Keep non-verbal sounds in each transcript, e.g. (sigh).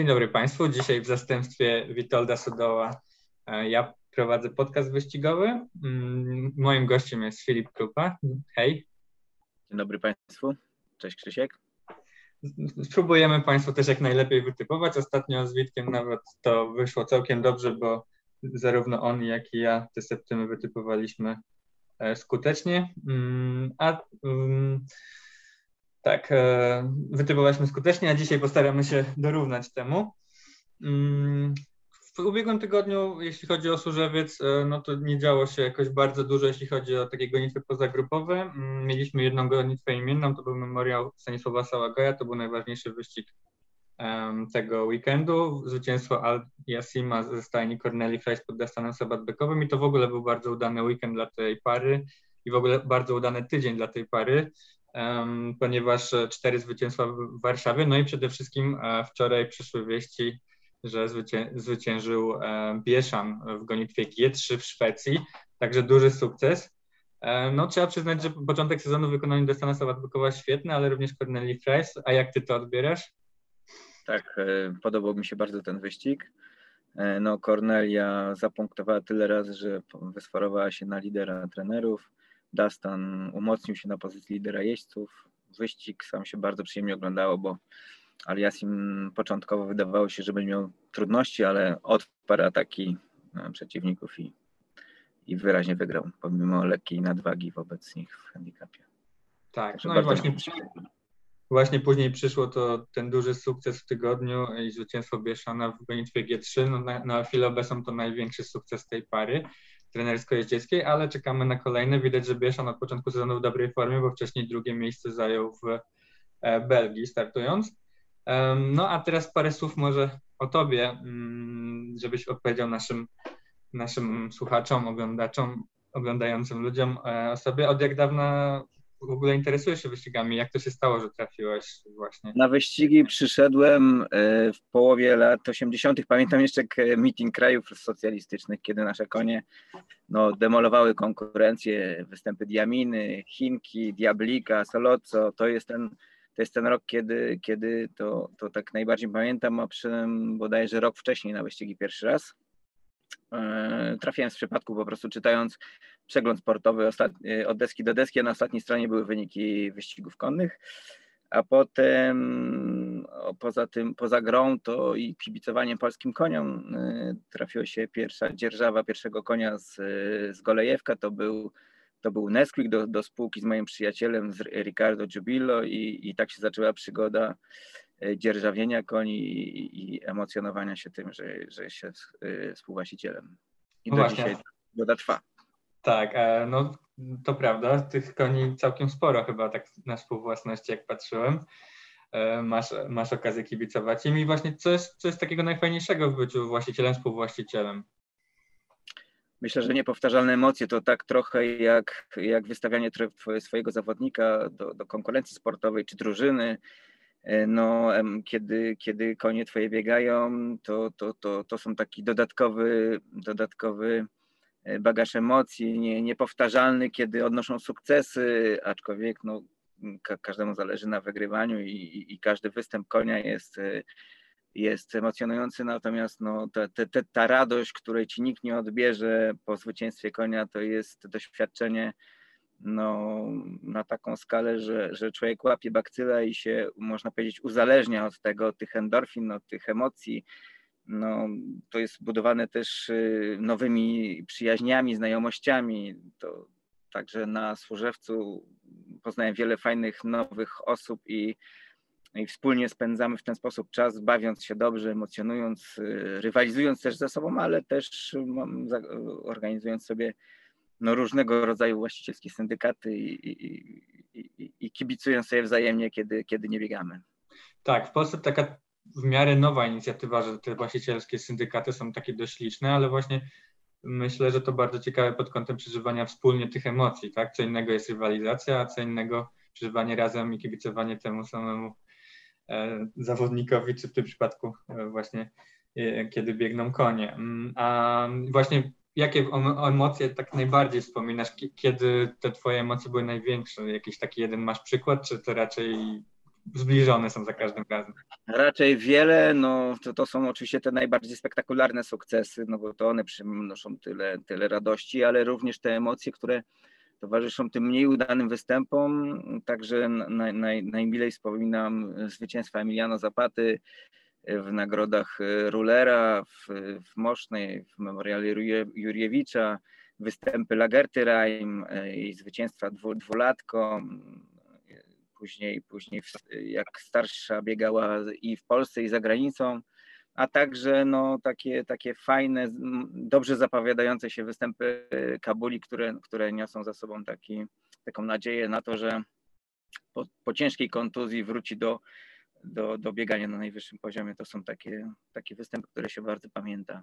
Dzień dobry Państwu. Dzisiaj w zastępstwie Witolda Sudoła e, ja prowadzę podcast wyścigowy. Mm, moim gościem jest Filip Krupa. Hej. Dzień dobry Państwu. Cześć Krzysiek. Spróbujemy Państwu też jak najlepiej wytypować. Ostatnio z Witkiem nawet to wyszło całkiem dobrze, bo zarówno on, jak i ja te septymy wytypowaliśmy e, skutecznie. Mm, a mm, tak, e, wytypowaliśmy skutecznie, a dzisiaj postaramy się dorównać temu. Mm, w ubiegłym tygodniu, jeśli chodzi o Służewiec, e, no to nie działo się jakoś bardzo dużo, jeśli chodzi o takie gonitwy pozagrupowe. Mm, mieliśmy jedną gonitwę imienną, to był memoriał Stanisława Sałagoja, to był najważniejszy wyścig tego weekendu. Zwycięstwo Al Yassima ze stajni Corneli Fleiss pod Dastanem Sabatbekowym i to w ogóle był bardzo udany weekend dla tej pary i w ogóle bardzo udany tydzień dla tej pary ponieważ cztery zwycięstwa w Warszawie, no i przede wszystkim e, wczoraj przyszły wieści, że zwycię zwyciężył e, Bieszan w gonitwie G3 w Szwecji, także duży sukces. E, no trzeba przyznać, że początek sezonu w wykonaniu Destana Sabatbykowa świetny, ale również Corneli Fries. A jak ty to odbierasz? Tak, podobał mi się bardzo ten wyścig. No Cornelia zapunktowała tyle razy, że wysforowała się na lidera trenerów. Dustin umocnił się na pozycji lidera jeźdźców. Wyścig sam się bardzo przyjemnie oglądało, bo Aliasim początkowo wydawało się, że będzie miał trudności, ale odparł ataki e, przeciwników i, i wyraźnie wygrał, pomimo lekkiej nadwagi wobec nich w handicapie. Tak, Także no i właśnie, właśnie później przyszło to ten duży sukces w tygodniu i zwycięstwo Bieszana w gonitwie G3. No, na, na chwilę obecną to największy sukces tej pary trenersko-jeździeckiej, ale czekamy na kolejne. Widać, że Bieszan od początku sezonu w dobrej formie, bo wcześniej drugie miejsce zajął w e, Belgii startując. No a teraz parę słów może o tobie, mm, żebyś odpowiedział naszym, naszym słuchaczom, oglądaczom, oglądającym ludziom e, o sobie. Od jak dawna w ogóle interesujesz się wyścigami? Jak to się stało, że trafiłeś właśnie? Na wyścigi przyszedłem e, w połowie lat 80. Pamiętam jeszcze meeting krajów socjalistycznych, kiedy nasze konie no, demolowały konkurencję, występy Diaminy, Chinki, Diablika, Solozzo. To jest ten, to jest ten rok, kiedy, kiedy to, to tak najbardziej pamiętam, a przy bodajże rok wcześniej na wyścigi pierwszy raz. E, trafiłem z przypadku po prostu czytając przegląd sportowy e, od deski do deski, a na ostatniej stronie były wyniki wyścigów konnych, a potem poza tym, poza grą to i kibicowaniem polskim koniom e, trafiła się pierwsza dzierżawa pierwszego konia z, z Golejewka, to był to był Nesquik do, do spółki z moim przyjacielem, z Ricardo Giubillo i, i tak się zaczęła przygoda dzierżawienia koni i, i emocjonowania się tym, że, że się współwłaścicielem. I no do właśnie. dzisiaj przygoda trwa. Tak, e, no to prawda, tych koni całkiem sporo chyba tak na współwłasności, jak patrzyłem. Masz, masz okazję kibicować i właśnie co jest, co jest takiego najfajniejszego w byciu właścicielem, współwłaścicielem? Myślę, że niepowtarzalne emocje to tak trochę jak, jak wystawianie swojego zawodnika do, do konkurencji sportowej czy drużyny, E, no, kiedy, kiedy konie twoje biegają, to, to, to, to są taki dodatkowy, dodatkowy e, bagaż emocji, nie, niepowtarzalny, kiedy odnoszą sukcesy, aczkolwiek no, ka każdemu zależy na wygrywaniu i, i, i, każdy występ konia jest, e, jest emocjonujący, natomiast no, ta, ta, ta radość, której ci nikt nie odbierze po zwycięstwie konia, to jest doświadczenie no, na taką skalę, że, że człowiek łapie bakcyla i się, można powiedzieć, uzależnia od tego, od tych endorfin, od tych emocji. No, to jest budowane też y, nowymi przyjaźniami, znajomościami. To także na Służewcu poznałem wiele fajnych, nowych osób i, i wspólnie spędzamy w ten sposób czas, bawiąc się dobrze, emocjonując, y, rywalizując też ze sobą, ale też organizując sobie no, różnego rodzaju właścicielskie syndykaty i, i, i, i kibicują sobie wzajemnie, kiedy, kiedy nie biegamy. Tak, w Polsce taka w miarę nowa inicjatywa, że te właścicielskie syndykaty są takie dość liczne, ale właśnie myślę, że to bardzo ciekawe pod kątem przeżywania wspólnie tych emocji, tak? Co innego jest rywalizacja, a co innego przeżywanie razem i kibicowanie temu samemu e, zawodnikowi, czy w tym przypadku e, właśnie e, kiedy biegną konie. Mm, a właśnie jakie emocje tak najbardziej wspominasz, kiedy te twoje emocje były największe? Jakiś taki jeden masz przykład, czy to raczej zbliżone są za każdym razem. Raczej wiele, no to, to są oczywiście te najbardziej spektakularne sukcesy, no bo to one przynoszą tyle, tyle radości, ale również te emocje, które towarzyszą tym mniej udanym występom. Także naj, naj, najmilej wspominam zwycięstwa Emiliano Zapaty w nagrodach Rulera, w, w Mosznej, w memoriale Juriewicza, występy Lagerty Reim i zwycięstwa dwu, dwulatko. Później, później jak starsza biegała i w Polsce i za granicą a także no, takie, takie fajne, dobrze zapowiadające się występy Kabuli, które, które niosą za sobą taki, taką nadzieję na to, że po, po ciężkiej kontuzji wróci do, do, do biegania na najwyższym poziomie. To są takie, takie występy, które się bardzo pamięta.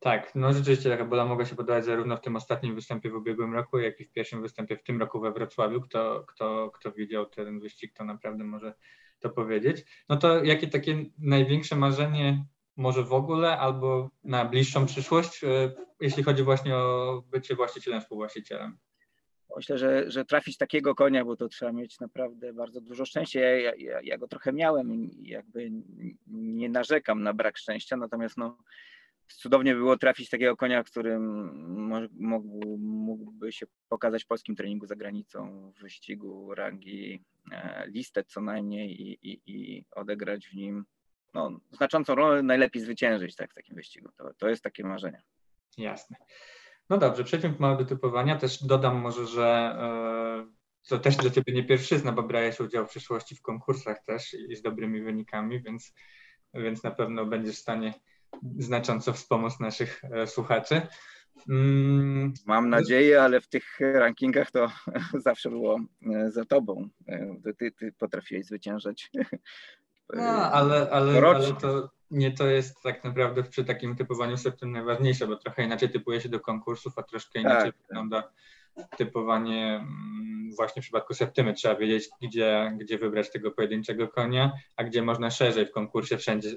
Tak, no rzeczywiście Kabola mogła się podobać zarówno w tym ostatnim występie w ubiegłym roku, jak i w pierwszym występie w tym roku we Wrocławiu. Kto, kto, kto widział ten wyścig, to naprawdę może to powiedzieć. No to jakie takie największe marzenie może w ogóle, albo na bliższą przyszłość, e, jeśli chodzi właśnie o bycie właścicielem, współwłaścicielem? Myślę, że, że trafić takiego konia, bo to trzeba mieć naprawdę bardzo dużo szczęścia. Ja, ja, ja go trochę miałem i jakby nie narzekam na brak szczęścia, natomiast no, cudownie było trafić takiego konia, którym mógł, mógłby się pokazać w polskim treningu za granicą, w wyścigu rangi e, listę co najmniej i, i, i odegrać w nim no, znaczącą rolę najlepiej zwyciężyć tak, w takim wyścigu. To, to jest takie marzenie. Jasne. No dobrze, przejdźmy do typowania. Też dodam może, że to też dla Ciebie nie pierwszyzna, bo brałeś udział w przyszłości w konkursach też i z dobrymi wynikami, więc, więc na pewno będziesz w stanie znacząco wspomóc naszych e, słuchaczy. Mm, Mam nadzieję, ale w tych rankingach to (laughs) zawsze było e, za tobą. Ty, ty potrafiłeś zwyciężać (laughs) no, ale, ale, ale to nie to jest tak naprawdę przy takim typowaniu septem najważniejsze, bo trochę inaczej typuje się do konkursów, a troszkę inaczej tak. wygląda typowanie mm, właśnie w przypadku septymy. Trzeba wiedzieć, gdzie, gdzie wybrać tego pojedynczego konia, a gdzie można szerzej w konkursie wszędzie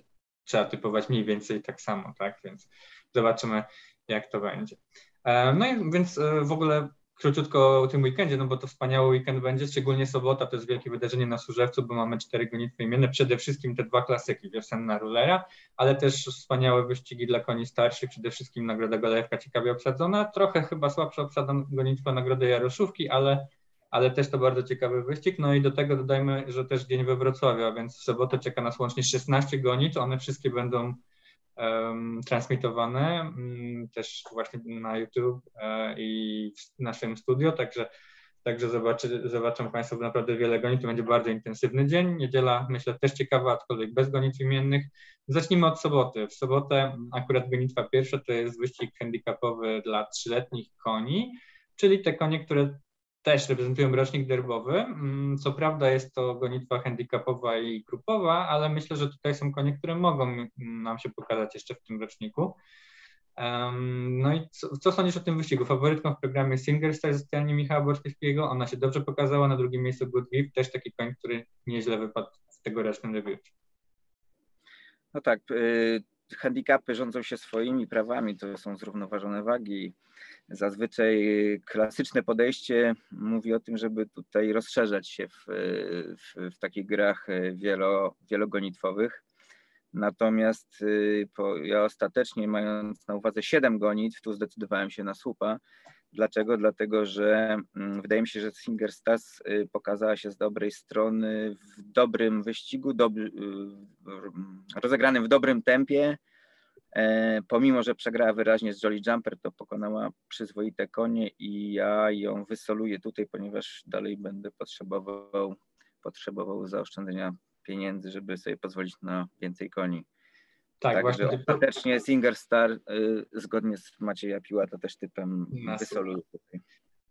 trzeba typować mniej więcej tak samo, tak? Więc zobaczymy, jak to będzie. E, no i więc e, w ogóle króciutko o tym weekendzie, no bo to wspaniały weekend będzie, szczególnie sobota to jest wielkie wydarzenie na Służewcu, bo mamy cztery gonitwy imienne, przede wszystkim te dwa klasyki, wiosenna rulera, ale też wspaniałe wyścigi dla koni starszych, przede wszystkim Nagroda Golejewka ciekawie obsadzona, trochę chyba słabsza obsada gonitwa Nagrody Jaroszówki, ale, ale też to bardzo ciekawy wyścig, no i do tego dodajmy, że też dzień we Wrocławiu, a więc w sobotę czeka nas łącznie 16 gonit, one wszystkie będą transmitowane mm, też właśnie na YouTube e, i w naszym studio, także Także zobaczy, zobaczą Państwo naprawdę wiele gonitw. To będzie bardzo intensywny dzień. Niedziela, myślę, też ciekawa, aczkolwiek bez gonitw imiennych. Zacznijmy od soboty. W sobotę akurat gonitwa pierwsza to jest wyścig handicapowy dla trzyletnich koni, czyli te konie, które też reprezentują rocznik derbowy. Mm, co prawda jest to gonitwa handicapowa i grupowa, ale myślę, że tutaj są konie, które mogą nam się pokazać jeszcze w tym roczniku. No i co, co sądzisz o tym wyścigu? Faworytką w programie Singer Star ze strony Michała Borczyńskiego. Ona się dobrze pokazała. Na drugim miejscu Good Gift, też taki koń, który nieźle wypadł w tegorocznym debiucie. No tak, y, handicapy rządzą się swoimi prawami, to są zrównoważone wagi. Zazwyczaj klasyczne podejście mówi o tym, żeby tutaj rozszerzać się w, w, w takich grach wielo, wielogonitwowych. Natomiast y, po, ja ostatecznie, mając na uwadze 7 gonitw, tu zdecydowałem się na słupa. Dlaczego? Dlatego, że mm, wydaje mi się, że Singer Stas y, pokazała się z dobrej strony w dobrym wyścigu, dobry, y, rozegranym w dobrym tempie, pomimo, że przegrała wyraźnie z Jolly Jumper, to pokonała przyzwoite konie i ja ją wysoluję tutaj, ponieważ dalej będę potrzebował, potrzebował zaoszczędzenia pieniędzy, żeby sobie pozwolić na więcej koni. Tak, Także właśnie. Ostatecznie Singer Star y, zgodnie z Macieja Piła to też typem wysoluję tutaj.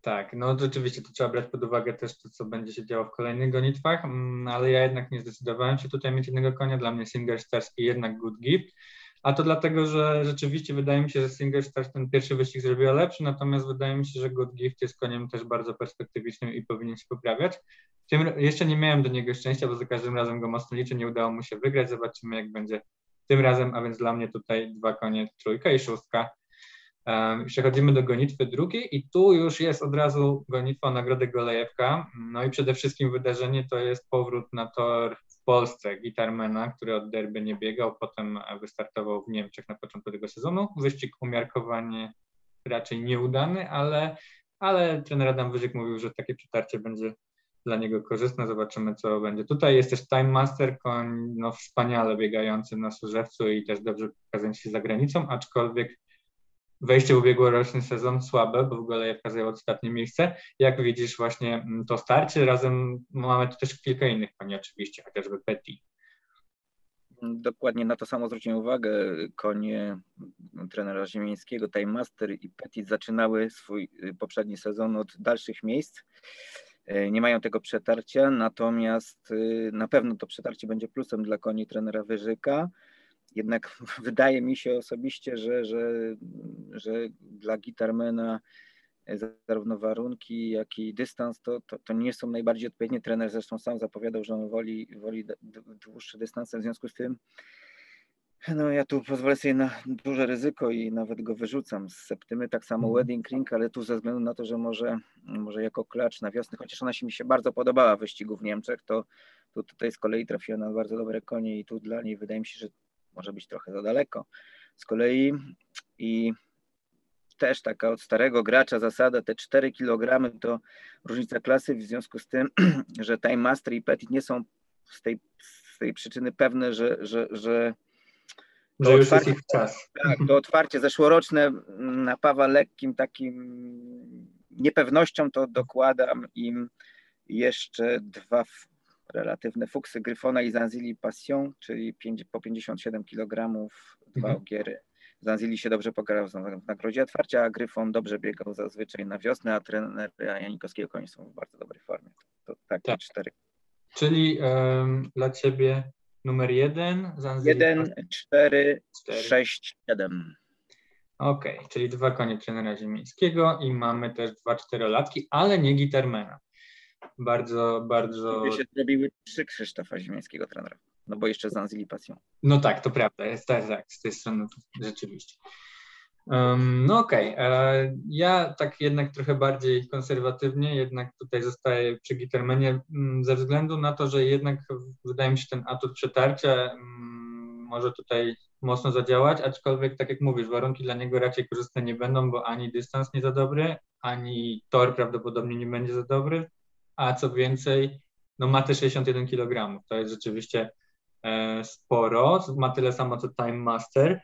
Tak, no rzeczywiście to trzeba brać pod uwagę też to, co będzie się działo w kolejnych gonitwach, mm, ale ja jednak nie zdecydowałem się tutaj mieć jednego konia. Dla mnie Singer Starski jednak good gift. A to dlatego, że rzeczywiście wydaje mi się, że Single Stars ten pierwszy wyścig zrobiła lepszy, natomiast wydaje mi się, że God Gift jest koniem też bardzo perspektywicznym i powinien się poprawiać. Tym, jeszcze nie miałem do niego szczęścia, bo za każdym razem go mocno liczę, nie udało mu się wygrać. Zobaczymy, jak będzie tym razem, a więc dla mnie tutaj dwa konie, trójka i szóstka. Przechodzimy do gonitwy drugiej i tu już jest od razu gonitwa o Nagrodę Golejewka. No i przede wszystkim wydarzenie to jest powrót na tor Polsce Gitarmana, który od derby nie biegał, potem wystartował w Niemczech na początku tego sezonu. Wyścig umiarkowanie raczej nieudany, ale, ale trener Adam Wyżyk mówił, że takie przetarcie będzie dla niego korzystne. Zobaczymy, co będzie. Tutaj jest też Time Master, koń no, wspaniale biegający na Służewcu i też dobrze pokazujący się za granicą, aczkolwiek wejście w ubiegłoroczny sezon słabe, bo w ogóle zajął ostatnie miejsce. Jak widzisz właśnie mm, to starcie, razem mamy tu też kilka innych koni oczywiście, chociażby Petty. Dokładnie na to samo zwróciłem uwagę. Konie trenera Ziemińskiego, Time Master i Petit zaczynały swój y, poprzedni sezon od dalszych miejsc. E, nie mają tego przetarcia, natomiast y, na pewno to przetarcie będzie plusem dla koni trenera Wyżyka. Jednak (laughs) wydaje mi się osobiście, że, że, że dla Gitarmena e, zarówno warunki, jak i dystans to, to, to, nie są najbardziej odpowiednie. Trener zresztą sam zapowiadał, że on woli, woli dłuższe dystanse, w związku z tym no ja tu pozwolę sobie na duże ryzyko i nawet go wyrzucam z septymy, tak samo mhm. Wedding Ring, ale tu ze względu na to, że może, może jako klacz na wiosnę, chociaż ona się mi się bardzo podobała w wyścigu w Niemczech, to, to tutaj z kolei trafiła na bardzo dobre konie i tu dla niej wydaje mi się, że może być trochę za daleko. Z kolei i też taka od starego gracza zasada, te 4 kg to różnica klasy, w związku z tym, (clears throat) że Time Master i Petit nie są z tej, z tej przyczyny pewne, że, że, że że już jest ich czas. Tak, to otwarcie zeszłoroczne napawa lekkim takim niepewnością, to dokładam im jeszcze dwa relatywne fuksy Gryfona i Zanzili Passion, czyli po 57 kg, dwa mhm. ogiery. Zanzili się dobrze pokazał w nagrodzie otwarcia, a Gryfon dobrze biegał zazwyczaj na wiosnę, a trener Janikowskiego koni są w bardzo dobrej formie. To takie tak. cztery. Czyli um, dla Ciebie numer jeden, Zanzili 1, 4, 6, 7. Okej, okay, czyli dwa konie trenera ziemińskiego i mamy też dwa czterolatki, ale nie Gitarmana bardzo, bardzo... By się zrobiły trzy Krzysztofa Ziemińskiego trenera, no bo jeszcze Zanzili pasją. No tak, to prawda, jest tak, tak z tej strony rzeczywiście. Um, no okej, okay. E, ja tak jednak trochę bardziej konserwatywnie, jednak tutaj zostaję przy Gittermanie mm, ze względu na to, że jednak wydaje mi się ten atut przetarcia um, może tutaj mocno zadziałać, aczkolwiek tak jak mówisz, warunki dla niego raczej korzystne nie będą, bo ani dystans nie za dobry, ani tor prawdopodobnie nie będzie za dobry, a co więcej, no ma te 61 kg. To jest rzeczywiście e, sporo. Ma tyle samo co Time Master.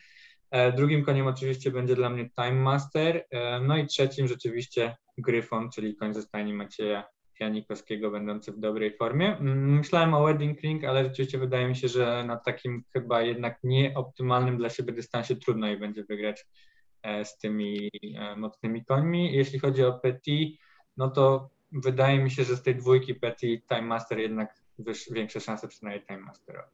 E, drugim koniem oczywiście będzie dla mnie Time Master. E, no i trzecim rzeczywiście Gryfon, czyli koń ze stajni Macieja Janikowskiego, będący w dobrej formie. Mm, myślałem o Wedding Ring, ale rzeczywiście wydaje mi się, że na takim chyba jednak nieoptymalnym dla siebie dystansie trudno jej będzie wygrać z tymi mocnymi końmi. Jeśli chodzi o Petit, no to wydaje mi się, że z tej dwójki Petty Time Master jednak wyż, większe szanse przynajmniej Time Masterowi.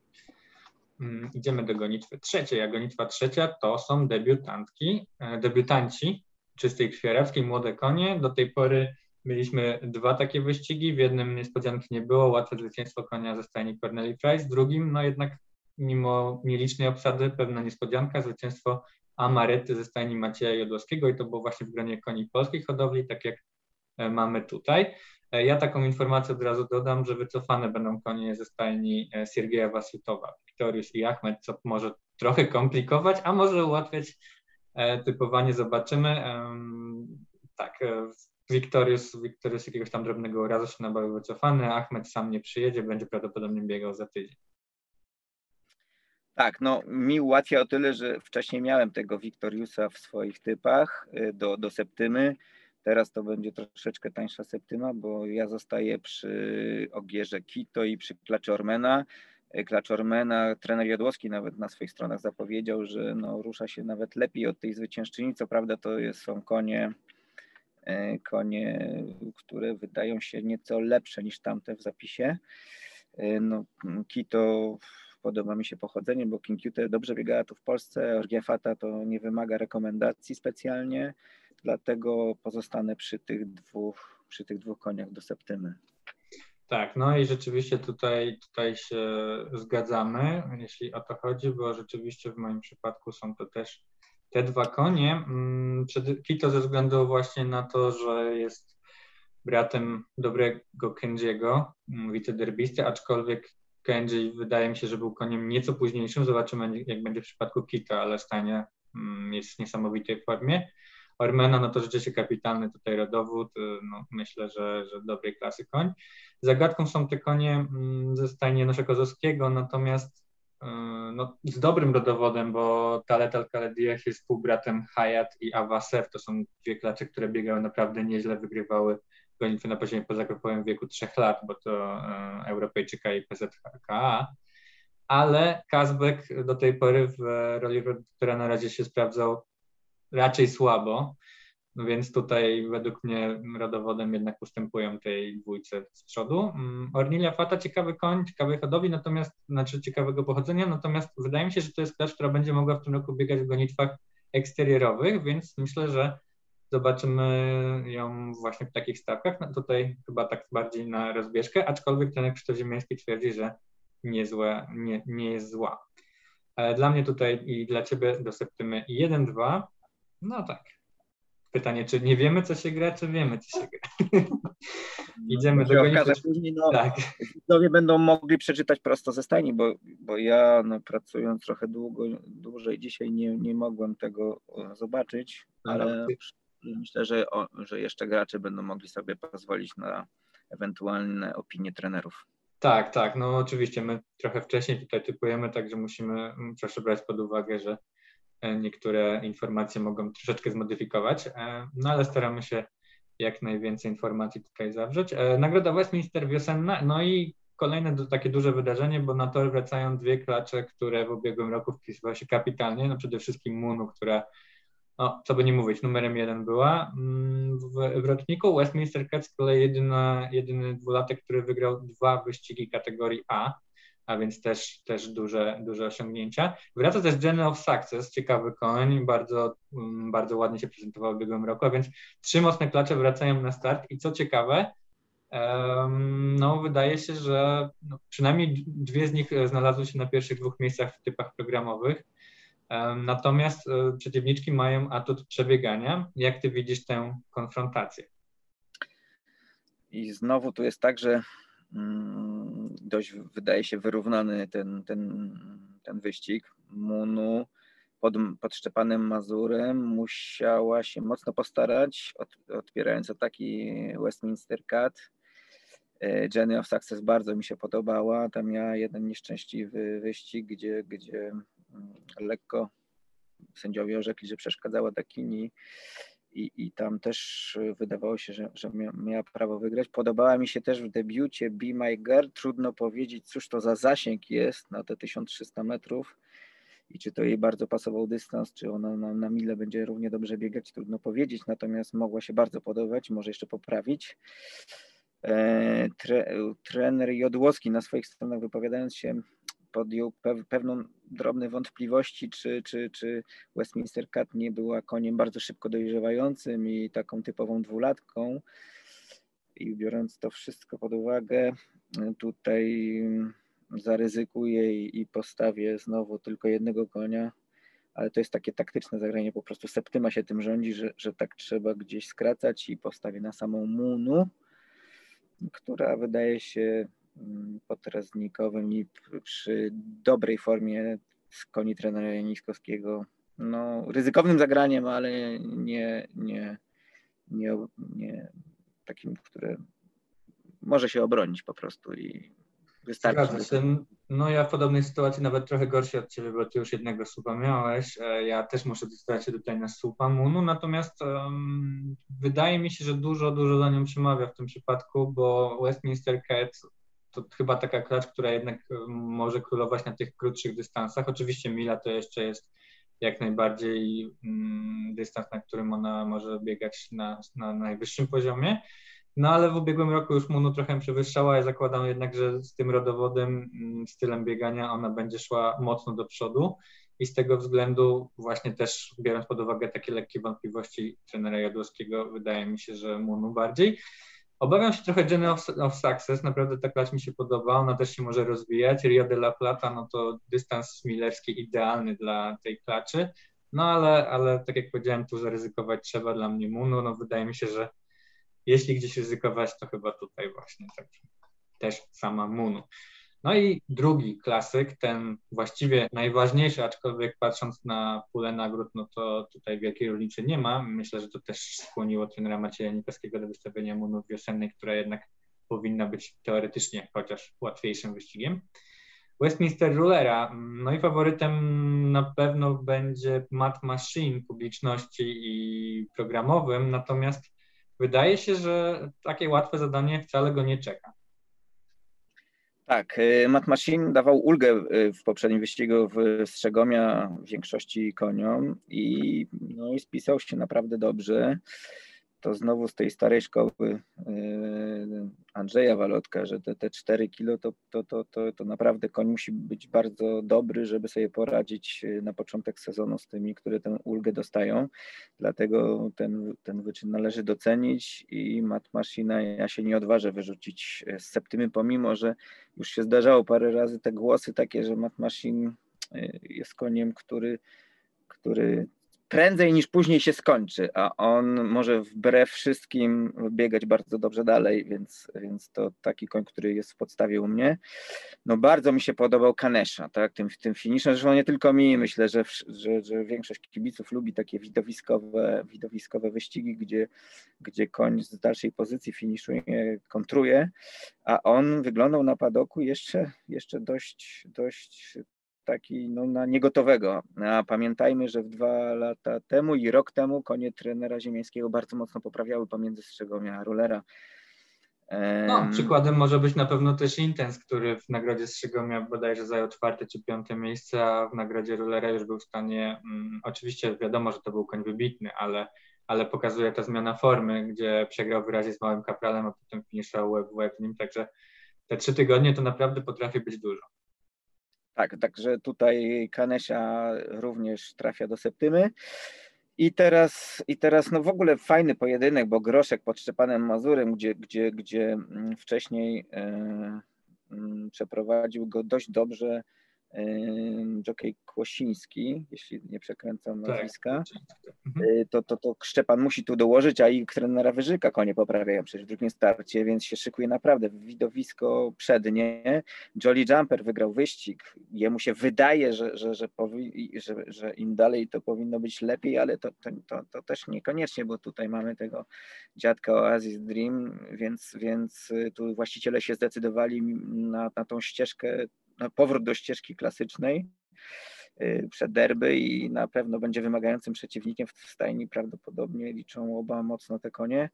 Mm, idziemy do gonitwy trzeciej, a gonitwa trzecia to są debiutantki, e, debiutanci czystej krwi arabskiej, młode konie. Do tej pory mieliśmy dwa takie wyścigi, w jednym niespodzianki nie było, łatwe zwycięstwo konia ze stajni Corneli Price, w drugim no jednak mimo nielicznej obsady pewna niespodzianka, zwycięstwo Amarety ze stajni Macieja Jodłowskiego i to było właśnie w gronie koni polskiej hodowli, tak jak mamy tutaj. E, ja taką informację od razu dodam, że wycofane będą konie ze stajni e, Siergieja Wasjutowa, Wiktoriusz i Ahmed, co może trochę komplikować, a może ułatwiać typowanie, zobaczymy. Tak, Wiktoriusz, Wiktoriusz jakiegoś tam drobnego razu się nabawił wycofany, Ahmed sam nie przyjedzie, będzie prawdopodobnie biegał za tydzień. Tak, no mi ułatwia o tyle, że wcześniej miałem tego Wiktoriusa w swoich typach do, do Septymy. Teraz to będzie troszeczkę tańsza septyma, bo ja zostaję przy Ogierze Kito i przy Klaczy Ormena. E, Klacz Ormena, trener Jadłowski nawet na swoich stronach zapowiedział, że no, rusza się nawet lepiej od tej zwyciężczyni. Co prawda to są konie, e, konie, które wydają się nieco lepsze niż tamte w zapisie. E, no, Kito podoba mi się pochodzenie, bo King Cute dobrze biegała tu w Polsce, Orgiafata to nie wymaga rekomendacji specjalnie dlatego pozostanę przy tych dwóch, przy tych dwóch koniach do septymy. Tak, no i rzeczywiście tutaj, tutaj się zgadzamy, jeśli o to chodzi, bo rzeczywiście w moim przypadku są to też te dwa konie, mm, Kito ze względu właśnie na to, że jest bratem dobrego Kenjiego, wicederbisty, aczkolwiek Kenji wydaje mi się, że był koniem nieco późniejszym. Zobaczymy, jak będzie w przypadku Kita, ale stanie mm, jest w niesamowitej formie. Ormena, no to rzeczywiście kapitalny tutaj rodowód, y, no myślę, że, że dobrej klasy koń. Zagadką są te konie mm, ze stajni Janosza Kozowskiego, natomiast y, no, z dobrym rodowodem, bo Talet Al-Khalediech jest współbratem Hayat i Awasev, to są dwie klacze, które biegały naprawdę nieźle, wygrywały gonitwy na poziomie pozagrupowym w wieku trzech lat, bo to y, Europejczyka i PZHKA, ale Kazbek do tej pory w roli która na razie się sprawdzał raczej słabo, no więc tutaj według mnie rodowodem jednak ustępują tej dwójce z przodu. Mm, Ornilia Fata ciekawy koń, ciekawej hodowli, natomiast, znaczy ciekawego pochodzenia, natomiast wydaje mi się, że to jest klacz, która będzie mogła w tym roku biegać w gonitwach eksterierowych, więc myślę, że zobaczymy ją właśnie w takich stawkach. No tutaj chyba tak bardziej na rozbieżkę, aczkolwiek ten Krzysztof Ziemiański twierdzi, że niezłe, nie, nie jest zła. E, dla mnie tutaj i dla Ciebie do septymy 1-2, no tak. Pytanie, czy nie wiemy, co się gra, czy wiemy, co się gra. (laughs) Idziemy do okazać później, no, tak. Widzowie będą mogli przeczytać prosto ze stajni, bo, bo ja no, pracując trochę długo, dłużej dzisiaj nie, nie mogłem tego zobaczyć, no, ale no, myślę, że, o, że jeszcze gracze będą mogli sobie pozwolić na ewentualne opinie trenerów. Tak, tak, no oczywiście my trochę wcześniej tutaj typujemy, także musimy proszę brać pod uwagę, że E, niektóre informacje mogą troszeczkę zmodyfikować, e, no ale staramy się jak najwięcej informacji tutaj zawrzeć. E, Nagroda Westminster wiosenna, no i kolejne takie duże wydarzenie, bo na tor wracają dwie klacze, które w ubiegłym roku wpisywały się kapitalnie, no przede wszystkim Munu, która no, co by nie mówić, numerem jeden była. Mm, w, w roczniku Westminster Cats z kolei jedyny dwulatek, który wygrał dwa wyścigi kategorii A, a więc też, też duże, duże osiągnięcia. Wraca też Journey of Success, ciekawy koń, bardzo, mm, bardzo ładnie się prezentował w ubiegłym roku, a więc trzy mocne klacze wracają na start i co ciekawe, no wydaje się, że no, przynajmniej dwie z nich znalazły się na pierwszych dwóch miejscach w typach programowych, natomiast e, przeciwniczki mają atut przebiegania. Jak ty widzisz tę konfrontację? I znowu tu jest tak, że dość wydaje się wyrównany ten, ten, ten wyścig. Munu pod, pod Szczepanem Mazurem musiała się mocno postarać, od, odpierając ataki Westminster Cat. E, Jenny of Success bardzo mi się podobała. Tam miała jeden nieszczęśliwy wyścig, gdzie, gdzie mm, lekko sędziowie orzekli, że przeszkadzała Dakini i, i tam też y, wydawało się, że, że miała prawo wygrać. Podobała mi się też w debiucie Be My Girl. Trudno powiedzieć, cóż to za zasięg jest na te 1300 metrów i czy to jej bardzo pasował dystans, czy ona na, na mile będzie równie dobrze biegać, trudno powiedzieć, natomiast mogła się bardzo podobać, może jeszcze poprawić. E, tre, trener Jodłowski na swoich stronach wypowiadając się podjął pewną drobne wątpliwości, czy, czy, czy Westminster Cat nie była koniem bardzo szybko dojrzewającym i taką typową dwulatką. I biorąc to wszystko pod uwagę, tutaj zaryzykuję i postawię znowu tylko jednego konia, ale to jest takie taktyczne zagranie, po prostu Septyma się tym rządzi, że, że tak trzeba gdzieś skracać i postawię na samą Munu, która wydaje się Mm, potraznikowym i przy dobrej formie z koni trenera Janiskowskiego. No, ryzykownym zagraniem, ale nie, nie, nie, nie takim, które może się obronić po prostu i wystarczy. No ja w podobnej sytuacji nawet trochę gorszy od Ciebie, bo Ty już jednego słupa miałeś. E, ja też muszę dostać się tutaj na słupa Munu, natomiast um, wydaje mi się, że dużo, dużo za nią przemawia w tym przypadku, bo Westminster Cat to chyba taka klacz, która jednak może królować na tych krótszych dystansach. Oczywiście mila to jeszcze jest jak najbardziej mm, dystans, na którym ona może biegać na, na najwyższym poziomie. No ale w ubiegłym roku już Munu trochę przewyższała. Ja zakładam jednak, że z tym rodowodem, mm, stylem biegania ona będzie szła mocno do przodu i z tego względu właśnie też biorąc pod uwagę takie lekkie wątpliwości trenera Jadłowskiego, wydaje mi się, że Munu bardziej. Obawiam się trochę Jenny of, of, Success, naprawdę ta klacz mi się podoba, ona też się może rozwijać. Rio de la Plata, no to dystans milerski idealny dla tej klaczy. No ale, ale tak jak powiedziałem, tu zaryzykować trzeba dla mnie Munu. No wydaje mi się, że jeśli gdzieś ryzykować, to chyba tutaj właśnie tak, też sama Munu. No i drugi klasyk, ten właściwie najważniejszy, aczkolwiek patrząc na pulę nagród, no to tutaj wielkiej różnicy nie ma. Myślę, że to też skłoniło trenera Macieja Nikowskiego do wystawienia Munu wiosennej, która jednak powinna być teoretycznie chociaż łatwiejszym wyścigiem. Westminster Rulera. No i faworytem na pewno będzie Matt Machine publiczności i programowym, natomiast wydaje się, że takie łatwe zadanie wcale go nie czeka. Tak, y, Matt Machine dawał ulgę y, w poprzednim wyścigu w Strzegomia większości koniom i, no, i spisał się naprawdę dobrze to znowu z tej starej szkoły yy, Andrzeja Walotka, że te, te 4 kilo to, to, to, to, to naprawdę koń musi być bardzo dobry, żeby sobie poradzić yy, na początek sezonu z tymi, które tę ulgę dostają. Dlatego ten, ten wyczyn należy docenić i Mat ja się nie odważę wyrzucić z septymy, pomimo, że już się zdarzało parę razy te głosy takie, że Mat yy, jest koniem, który który prędzej niż później się skończy, a on może wbrew wszystkim biegać bardzo dobrze dalej, więc, więc to taki koń, który jest w podstawie u mnie. No bardzo mi się podobał Kanesza, tak, tym, tym finiszem, zresztą nie tylko mi, myślę, że, że, że większość kibiców lubi takie widowiskowe, widowiskowe wyścigi, gdzie, gdzie koń z dalszej pozycji finiszuje, kontruje, a on wyglądał na padoku jeszcze, jeszcze dość, dość taki no, na niegotowego. A pamiętajmy, że w dwa lata temu i rok temu konie trenera ziemiańskiego bardzo mocno poprawiały pomiędzy Strzegomia a Rulera. No, przykładem może być na pewno też Intens, który w nagrodzie Strzegomia bodajże zajął czwarte czy piąte miejsce, a w nagrodzie Rulera już był w stanie, mm, oczywiście wiadomo, że to był koń wybitny, ale, ale pokazuje ta zmiana formy, gdzie przegrał wyraźnie z małym kapralem, a potem finiszował web, web nim, także te trzy tygodnie to naprawdę potrafi być dużo. Tak, także tutaj Kanesia również trafia do septymy. I teraz, I teraz no w ogóle fajny pojedynek, bo Groszek pod Szczepanem Mazurem, gdzie, gdzie, gdzie mm, wcześniej e, mm, przeprowadził go dość dobrze Jockey Kłosiński, jeśli nie przekręcam tak, nazwiska, tak, y, to, to, to Szczepan musi tu dołożyć, a i trenera Wyżyka konie poprawiają przecież w drugim starcie, więc się szykuje naprawdę widowisko przednie. Jolly Jumper wygrał wyścig. Jemu się wydaje, że, że, że, powi- że, że im dalej to powinno być lepiej, ale to, to, to, to też niekoniecznie, bo tutaj mamy tego dziadka Oasis Dream, więc, więc y, tu właściciele się zdecydowali na, na tą ścieżkę powrót do ścieżki klasycznej y, przed derby i na pewno będzie wymagającym przeciwnikiem w stajni. Prawdopodobnie liczą oba mocno te konie.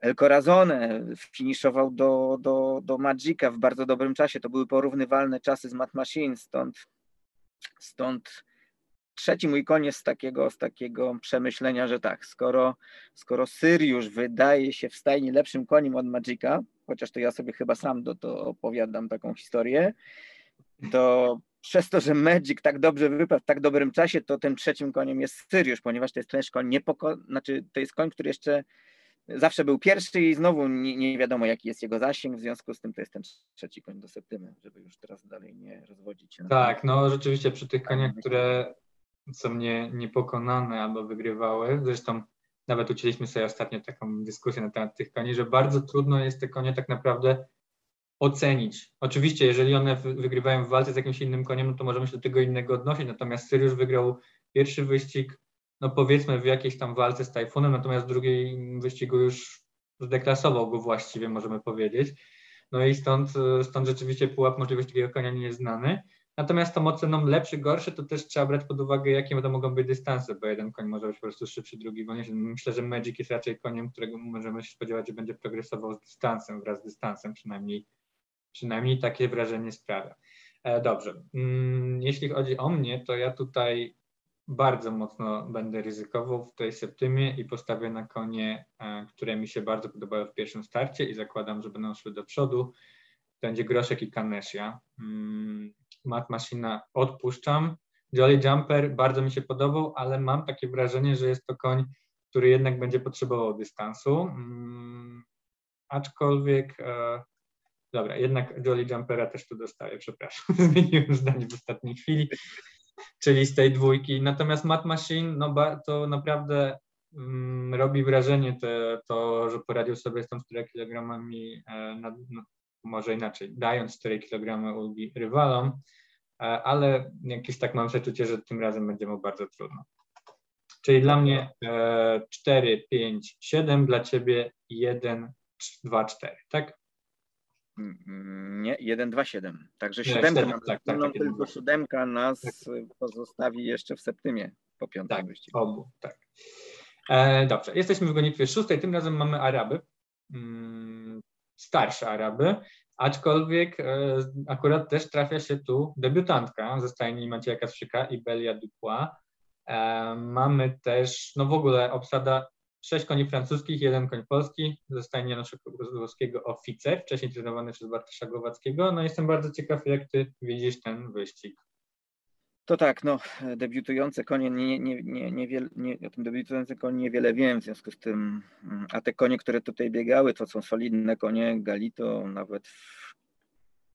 El Corazone finiszował do, do, do Magica w bardzo dobrym czasie. To były porównywalne czasy z Mat Machine, stąd, stąd trzeci mój koniec z takiego, z takiego przemyślenia, że tak, skoro, skoro Syriusz wydaje się w stajni lepszym koniem od Magica, chociaż to ja sobie chyba sam do to opowiadam taką historię, to przez to, że Magic tak dobrze wypadł w tak dobrym czasie, to tym trzecim koniem jest Syriusz, ponieważ to jest też koń niepoko... znaczy to jest koń, który jeszcze zawsze był pierwszy i znowu nie, nie, wiadomo jaki jest jego zasięg, w związku z tym to jest ten trzeci koń do septymy, żeby już teraz dalej nie rozwodzić się. Tak, no rzeczywiście przy tych koniach, które są nie, niepokonane albo wygrywały, zresztą nawet ucięliśmy sobie ostatnio taką dyskusję na temat tych koni, że bardzo trudno jest te konie tak naprawdę ocenić. Oczywiście, jeżeli one wygrywają w walce z jakimś innym koniem, no to możemy się do tego innego odnosić, natomiast Syriusz wygrał pierwszy wyścig, no powiedzmy w jakiejś tam walce z Tajfunem, natomiast w drugim wyścigu już zdeklasował go właściwie, możemy powiedzieć. No i stąd, stąd rzeczywiście pułap możliwości takiego konia nie jest znany. Natomiast tą oceną lepszy, gorszy, to też trzeba brać pod uwagę, jakie to mogą być dystanse, bo jeden koń może być po prostu szybszy, drugi wolniejszy. Myślę, że Magic jest raczej koniem, którego możemy się spodziewać, że będzie progresował z dystansem, wraz z dystansem, przynajmniej Przynajmniej takie wrażenie sprawia. E, dobrze. Mm, jeśli chodzi o mnie, to ja tutaj bardzo mocno będę ryzykował w tej septymie i postawię na konie, e, które mi się bardzo podobały w pierwszym starcie i zakładam, że będą szły do przodu. Będzie Groszek i Kanesia. Mm, Mat Machina odpuszczam. Jolly Jumper bardzo mi się podobał, ale mam takie wrażenie, że jest to koń, który jednak będzie potrzebował dystansu. Mm, aczkolwiek e, Dobra, jednak Jolly Jumpera też tu dostaję, przepraszam. (laughs) Zmieniłem zdanie w ostatniej chwili. czyli z tej dwójki. Natomiast Matt Machine, no to naprawdę mm, robi wrażenie te, to, że poradził sobie z tą 4 kg, e, no, może inaczej, dając 4 kg ulgi rywalom, e, ale jakieś tak mam przeczucie, że tym razem będzie mu bardzo trudno. Czyli dla mnie e, 4, 5, 7, dla ciebie 1, 2, 4, tak? Nie, 1, 2, 7. Także siódemkę mam. Tak, tak, tak, tylko siódemka nas tak. pozostawi jeszcze w septymie po piątym tak, wyścigu. Obu, tak. E, dobrze, jesteśmy w gonitwie szóstej, tym razem mamy Araby, mm, starsze Araby, aczkolwiek e, akurat też trafia się tu debiutantka ze stajni Macieja Kasprzyka i Belia Dupois. E, mamy też, no w ogóle obsada sześć koni francuskich, jeden koń polski, zostanie naszego Kozłowskiego oficer, wcześniej trenowany przez Bartosza Głowackiego. No jestem bardzo ciekaw, jak ty widzisz ten wyścig. To tak, no, debiutujące konie, nie, nie, nie, niewiele, nie, o tym debiutujące konie niewiele wiem, w związku z tym, mm, a te konie, które tutaj biegały, to są solidne konie, Galito nawet w,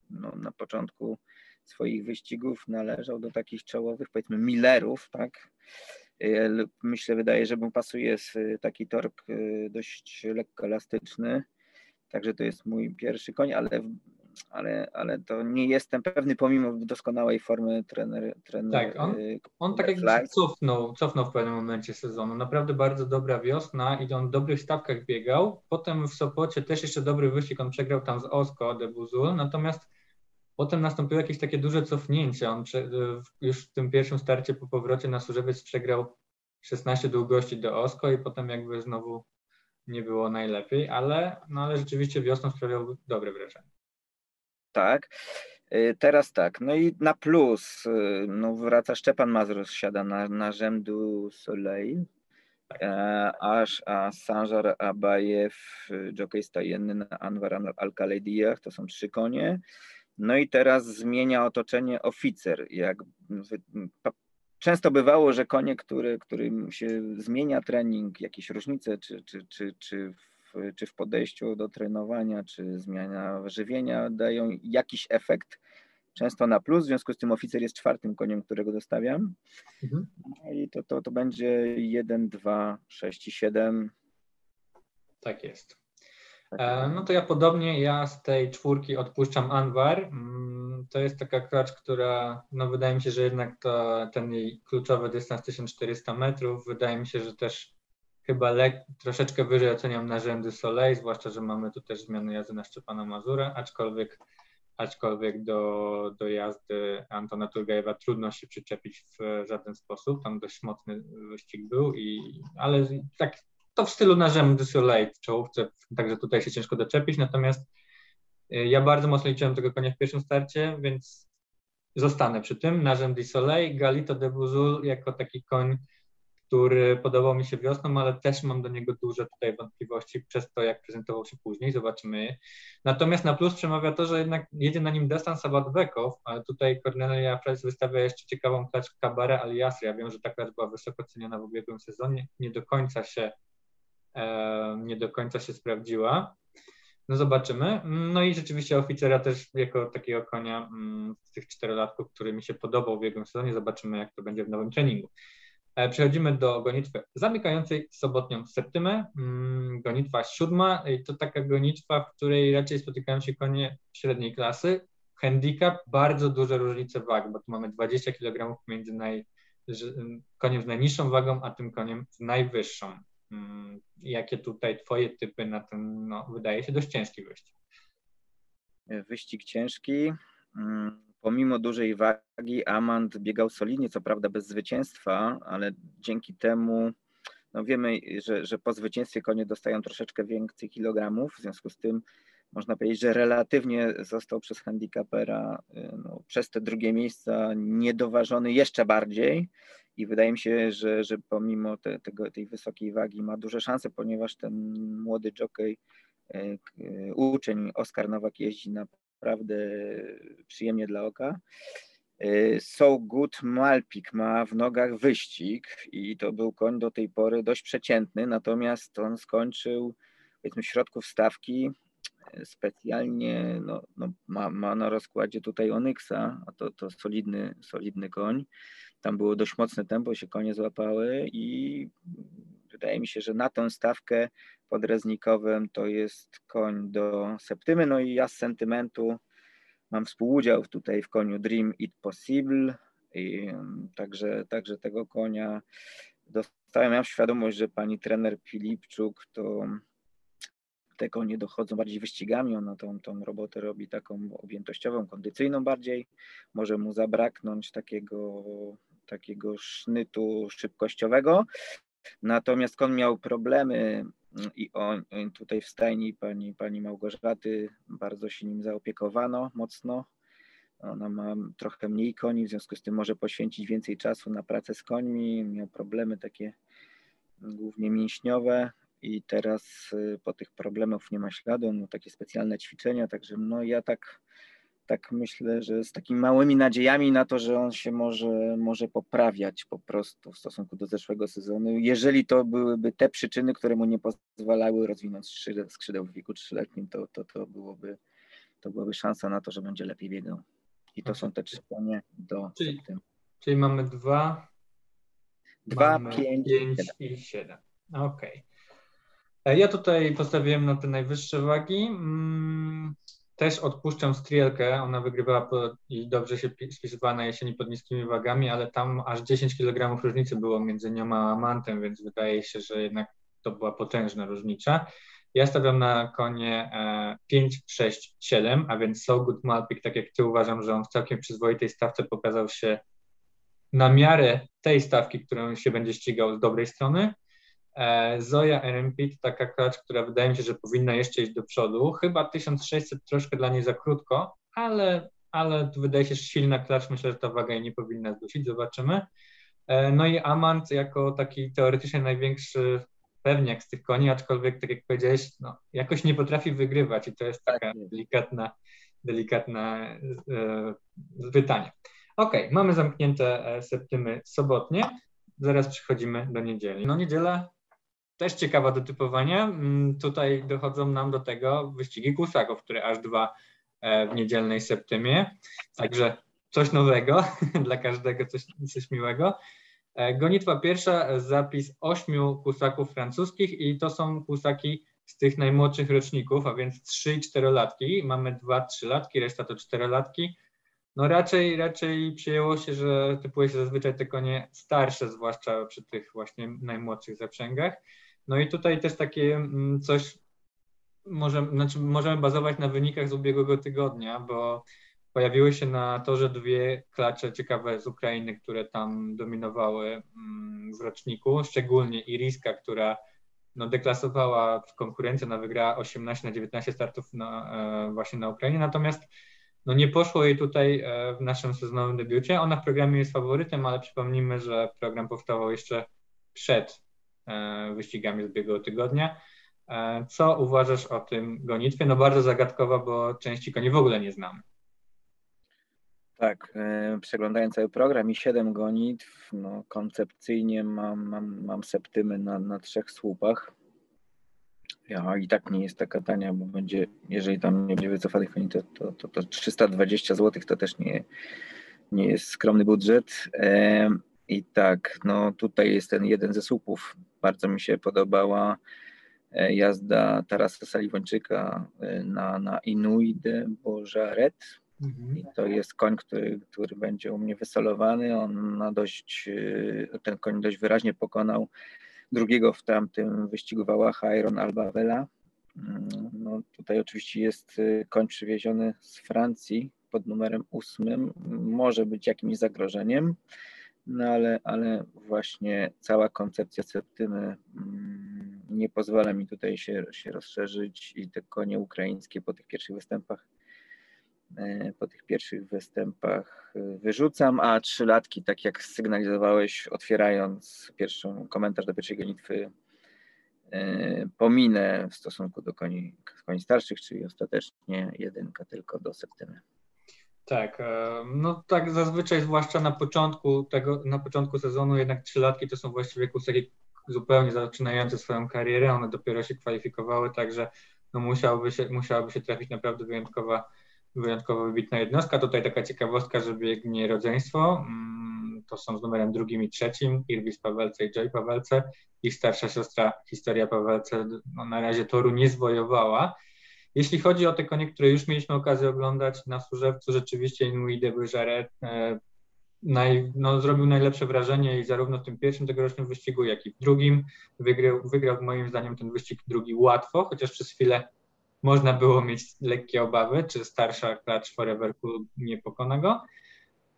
no, na początku swoich wyścigów należał do takich czołowych, powiedzmy, Millerów, tak, E, myślę, wydaje, że mu pasuje taki tork e, dość lekko elastyczny. Także to jest mój pierwszy koń, ale, ale, ale to nie jestem pewny, pomimo doskonałej formy trener. trener tak, on, on tak jakby cofnął, cofnął w pewnym momencie sezonu. Naprawdę bardzo dobra wiosna i on w dobrych stawkach biegał. Potem w Sopocie też jeszcze dobry wyścig, on przegrał tam z Osko de Buzul, natomiast Potem nastąpiło jakieś takie duże cofnięcie. On już w tym pierwszym starcie po powrocie na Służewiec przegrał 16 długości do Osko i potem jakby znowu nie było najlepiej, ale, no ale rzeczywiście wiosną sprawiał dobre wrażenie. Tak. Y, teraz tak, no i na plus, y, no wraca Szczepan Mazur, siada na, na rzędu Soleil, e, aż a Sanjar Abajew, jockey stajenny na Anwar Al-Khalidiyah, to są trzy konie. No i teraz zmienia otoczenie oficer. Jak często bywało, że konie, który, którym się zmienia trening, jakieś różnice, czy, czy, czy, czy, w, czy w podejściu do trenowania, czy zmiana żywienia, dają jakiś efekt, często na plus. W związku z tym oficer jest czwartym koniem, którego dostawiam. Mhm. No I to, to, to będzie 1, 2, 6 i 7. Tak jest. E, no to ja podobnie, ja z tej czwórki odpuszczam Anwar. Mm, to jest taka klacz, która, no wydaje mi się, że jednak to, ten jej kluczowy dystans 1400 metrów, wydaje mi się, że też chyba lek, troszeczkę wyżej oceniam narzędy Soleil, zwłaszcza, że mamy tu też zmiany jazdy na Szczepana Mazura, aczkolwiek aczkolwiek do, do jazdy Antona Turgajewa trudno się przyczepić w żaden sposób, tam dość mocny wyścig był, i, ale tak to w stylu narzędzi du Soleil w czołówce, także tutaj się ciężko doczepić, natomiast y, ja bardzo mocno liczyłem tego konia w pierwszym starcie, więc zostanę przy tym. Narzędzi du Soleil, Galito de Buzul jako taki koń, który podobał mi się wiosną, ale też mam do niego duże tutaj wątpliwości przez to, jak prezentował się później, zobaczymy. Natomiast na plus przemawia to, że jednak jedzie na nim Destan Sabatbekow, ale tutaj Cornelia Price wystawia jeszcze ciekawą klacz Kabara Aliasry. Ja wiem, że ta klacz była wysoko ceniona w ubiegłym sezonie, nie do końca się nie do końca się sprawdziła. No zobaczymy. No i rzeczywiście oficera też jako takiego konia mm, z tych czterolatków, który mi się podobał w ubiegłym sezonie. Zobaczymy, jak to będzie w nowym treningu. E, przechodzimy do gonitwy zamykającej sobotnią septymę. Mm, gonitwa siódma to taka gonitwa, w której raczej spotykają się konie średniej klasy. Handicap, bardzo duże różnice wag, bo tu mamy 20 kg między naj, koniem z najniższą wagą, a tym koniem z najwyższą. Mm, jakie tutaj twoje typy na ten, no, wydaje się dość ciężki wyścig? Wyścig ciężki. Mm, pomimo dużej wagi Amand biegał solidnie, co prawda bez zwycięstwa, ale dzięki temu no wiemy, że, że po zwycięstwie konie dostają troszeczkę więcej kilogramów, w związku z tym można powiedzieć, że relatywnie został przez handicapera y, no, przez te drugie miejsca niedoważony jeszcze bardziej i wydaje mi się, że, że pomimo te, tego, tej wysokiej wagi ma duże szanse, ponieważ ten młody jockey, y, uczeń Oskar Nowak jeździ naprawdę przyjemnie dla oka. So Good Malpik ma w nogach wyścig i to był koń do tej pory dość przeciętny, natomiast on skończył powiedzmy w środku wstawki specjalnie no, no, ma, ma na rozkładzie tutaj Onyxa, a to, to solidny, solidny koń. Tam było dość mocne tempo, się konie złapały i wydaje mi się, że na tą stawkę pod Reznikowem to jest koń do Septymy, no i ja z sentymentu mam współudział tutaj w koniu Dream It Possible i także, także tego konia dostałem, miałem świadomość, że pani trener Filipczuk to te konie dochodzą bardziej wyścigami, ona tą, tą robotę robi taką objętościową, kondycyjną bardziej, może mu zabraknąć takiego, takiego sznytu szybkościowego, natomiast kon miał problemy i on tutaj w stajni pani, pani Małgorzaty bardzo się nim zaopiekowano mocno, ona ma trochę mniej koni, w związku z tym może poświęcić więcej czasu na pracę z końmi. Miał problemy takie głównie mięśniowe. I teraz y, po tych problemach nie ma śladu, no takie specjalne ćwiczenia, także no ja tak, tak myślę, że z takimi małymi nadziejami na to, że on się może, może poprawiać po prostu w stosunku do zeszłego sezonu, jeżeli to byłyby te przyczyny, które mu nie pozwalały rozwinąć skrzydeł, w wieku trzyletnim, to, to, to, byłoby, to byłaby szansa na to, że będzie lepiej biegał. I to są te trzy konie do czyli, czyli mamy dwa, dwa pięć, pięć i siedem. Okej. Okay. E, ja tutaj postawiłem na te najwyższe wagi. Mm, też odpuszczam strielkę. Ona wygrywała i dobrze się spisywała na jesieni pod niskimi wagami, ale tam aż 10 kg różnicy było między nią a Amantem, więc wydaje się, że jednak to była potężna różnica. Ja stawiam na konie 5, 6, 7, a więc So Good Malpik, tak jak ty uważam, że on w całkiem przyzwoitej stawce pokazał się na miarę tej stawki, którą się będzie ścigał z dobrej strony. E, Zoya RMP to taka klacz, która wydaje mi się, że powinna jeszcze iść do przodu. Chyba 1600 troszkę dla niej za krótko, ale, ale wydaje się, że silna klacz. Myślę, że ta waga jej nie powinna zdusić. Zobaczymy. E, no i Amant jako taki teoretycznie największy pewniak z tych koni, aczkolwiek tak jak powiedziałeś, no, jakoś nie potrafi wygrywać i to jest taka tak. delikatna, delikatna e, pytanie. Ok, mamy zamknięte septymy sobotnie, zaraz przechodzimy do niedzieli. No niedziela też ciekawa do typowania. Mm, tutaj dochodzą nam do tego wyścigi kłusaków, które aż dwa e, w niedzielnej septymie, także coś nowego (laughs) dla każdego, coś, coś miłego. E, gonitwa pierwsza, zapis ośmiu kłusaków francuskich i to są kłusaki z tych najmłodszych roczników, a więc 3 i 4 latki. Mamy 2 3 latki, reszta to 4 latki. No raczej, raczej przyjęło się, że typuje się zazwyczaj te konie starsze, zwłaszcza przy tych właśnie najmłodszych zaprzęgach. No i tutaj też takie mm, coś, może, znaczy możemy bazować na wynikach z ubiegłego tygodnia, bo Pojawiły się na torze dwie klacze ciekawe z Ukrainy, które tam dominowały mm, w roczniku, szczególnie Iriska, która no, deklasowała konkurencję, na wygrała 18 na 19 startów na, e, właśnie na Ukrainie, natomiast no, nie poszło jej tutaj e, w naszym sezonowym debiucie. Ona w programie jest faworytem, ale przypomnijmy, że program powstawał jeszcze przed wyścigami z ubiegłego tygodnia. Co uważasz o tym gonitwie? No bardzo zagadkowa, bo części koni w ogóle nie znamy. Tak, e, przeglądając cały program i siedem gonitw, no koncepcyjnie mam, mam, mam septymy na, na trzech słupach. Ja i tak nie jest taka tania, bo będzie, jeżeli tam nie będzie wycofanych koni, to, to, to, to 320 zł to też nie, nie jest skromny budżet. E, I tak, no tutaj jest ten jeden ze słupów. Bardzo mi się podobała e, jazda Tarasa Saliwończyka na, na Inuit Bożaret Mhm. I to jest koń, który, który będzie u mnie wysolowany. On na dość, y, ten koń dość wyraźnie pokonał drugiego w tamtym wyścigu Wałacha, Iron Albavela. Mm, no, tutaj oczywiście jest koń przywieziony z Francji pod numerem ósmym. Może być jakimś zagrożeniem, no ale, ale właśnie cała koncepcja septymy mm, nie pozwala mi tutaj się, się rozszerzyć i te konie ukraińskie po tych pierwszych występach E, po tych pierwszych występach e, wyrzucam, a trzylatki, tak jak sygnalizowałeś, otwierając pierwszą komentarz do pierwszej gonitwy, e, pominę w stosunku do koni, koni starszych, czyli ostatecznie jedynka tylko do septymy. Tak, no tak zazwyczaj, zwłaszcza na początku tego, na początku sezonu jednak trzylatki to są właściwie kuseki zupełnie zaczynające swoją karierę, one dopiero się kwalifikowały, także no musiałoby się, musiałaby się trafić naprawdę wyjątkowa, wyjątkowo wybitna jednostka. Tutaj taka ciekawostka, że biegnie rodzeństwo, mm, to są z numerem drugim i trzecim, Irwis Pawelce i Joy Pawelce. Ich starsza siostra Historia Pawelce no, na razie toru nie zwojowała. Jeśli chodzi o te konie, które już mieliśmy okazję oglądać na Służewcu, rzeczywiście Inouï de Bergeret e, naj, no, zrobił najlepsze wrażenie i zarówno w tym pierwszym tegorocznym wyścigu, jak i w drugim. Wygrał, wygrał moim zdaniem ten wyścig drugi łatwo, chociaż przez chwilę można było mieć lekkie obawy, czy starsza klacz Foreverku nie pokona go.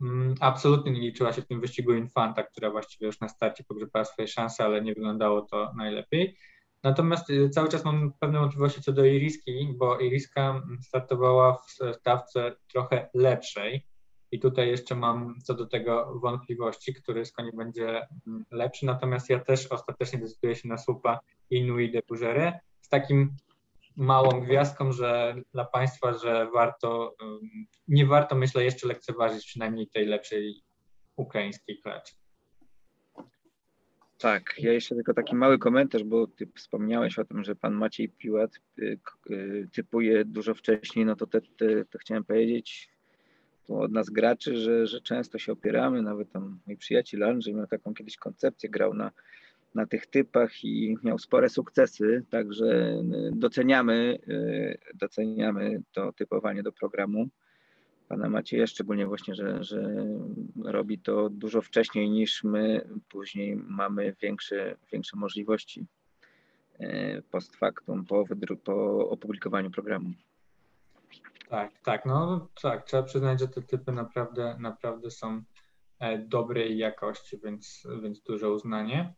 Mm, absolutnie nie liczyła się w tym wyścigu Infanta, która właściwie już na starcie pogrzebała swoje szanse, ale nie wyglądało to najlepiej. Natomiast y, cały czas mam pewne wątpliwości co do Iriski, bo Iriska startowała w stawce trochę lepszej i tutaj jeszcze mam co do tego wątpliwości, który z koni będzie mm, lepszy. Natomiast ja też ostatecznie decyduję się na słupa Inui de Bougere z takim małą gwiazdką, że dla Państwa, że warto, nie warto myślę jeszcze lekceważyć przynajmniej tej lepszej ukraińskiej klaczy. Tak, ja jeszcze tylko taki mały komentarz, bo ty wspomniałeś o tym, że pan Maciej Piłat y, y, typuje dużo wcześniej, no to, te, te, to chciałem powiedzieć od nas graczy, że, że często się opieramy, nawet tam mój przyjaciel Andrzej miał taką kiedyś koncepcję, grał na, na tych typach i miał spore sukcesy, także y, doceniamy, doceniamy to typowanie do programu pana Macieja, szczególnie właśnie, że, że robi to dużo wcześniej niż my później mamy większe, większe możliwości e, post factum, po, po opublikowaniu programu. Tak, tak, no tak, trzeba przyznać, że te typy naprawdę, naprawdę są e, dobrej jakości, więc, więc duże uznanie.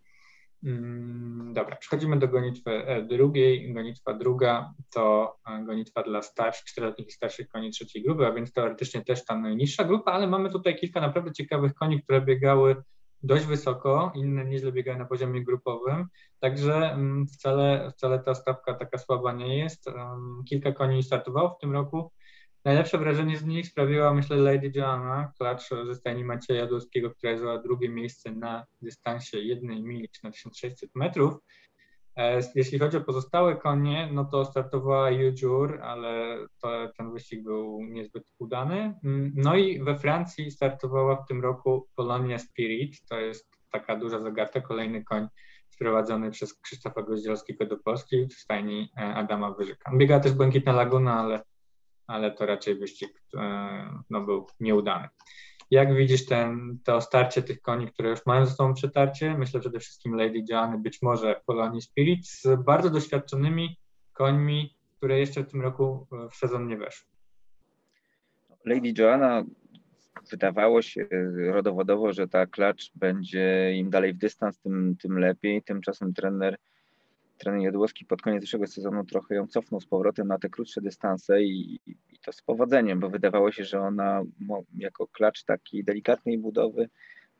Mm, dobra, przechodzimy do gonitwy e, drugiej. Gonitwa druga to e, gonitwa dla starszych, czteroletnich i starszych koni trzeciej grupy, a więc teoretycznie też ta najniższa grupa, ale mamy tutaj kilka naprawdę ciekawych koni, które biegały dość wysoko, inne nieźle biegają na poziomie grupowym, także mm, wcale, wcale ta stawka taka słaba nie jest. Kilka koni startowało w tym roku, Najlepsze wrażenie z nich sprawiła, myślę, Lady Joanna, klacz ze stajni Macieja Jadłowskiego, która zajęła drugie miejsce na dystansie jednej mili, czy na 1600 metrów. E, jeśli chodzi o pozostałe konie, no to startowała Jujur, ale to, ten wyścig był niezbyt udany. Mm, no i we Francji startowała w tym roku Polonia Spirit, to jest taka duża zagadka, kolejny koń sprowadzony przez Krzysztofa Goździelskiego do Polski w stajni e, Adama Wyżyka. Biega też Błękitna Laguna, ale ale to raczej wyścig e, no, był nieudany. Jak widzisz ten, to starcie tych koni, które już mają ze sobą przetarcie? Myślę przede wszystkim Lady Joanny, być może Polonii Spirit z bardzo doświadczonymi końmi, które jeszcze w tym roku w sezon nie weszły. Lady Joanna wydawało się rodowodowo, że ta klacz będzie im dalej w dystans, tym, tym lepiej. Tymczasem trener trener Jodłowski pod koniec zeszłego sezonu trochę ją cofnął z powrotem na te krótsze dystanse i, i to z powodzeniem, bo wydawało się, że ona jako klacz takiej delikatnej budowy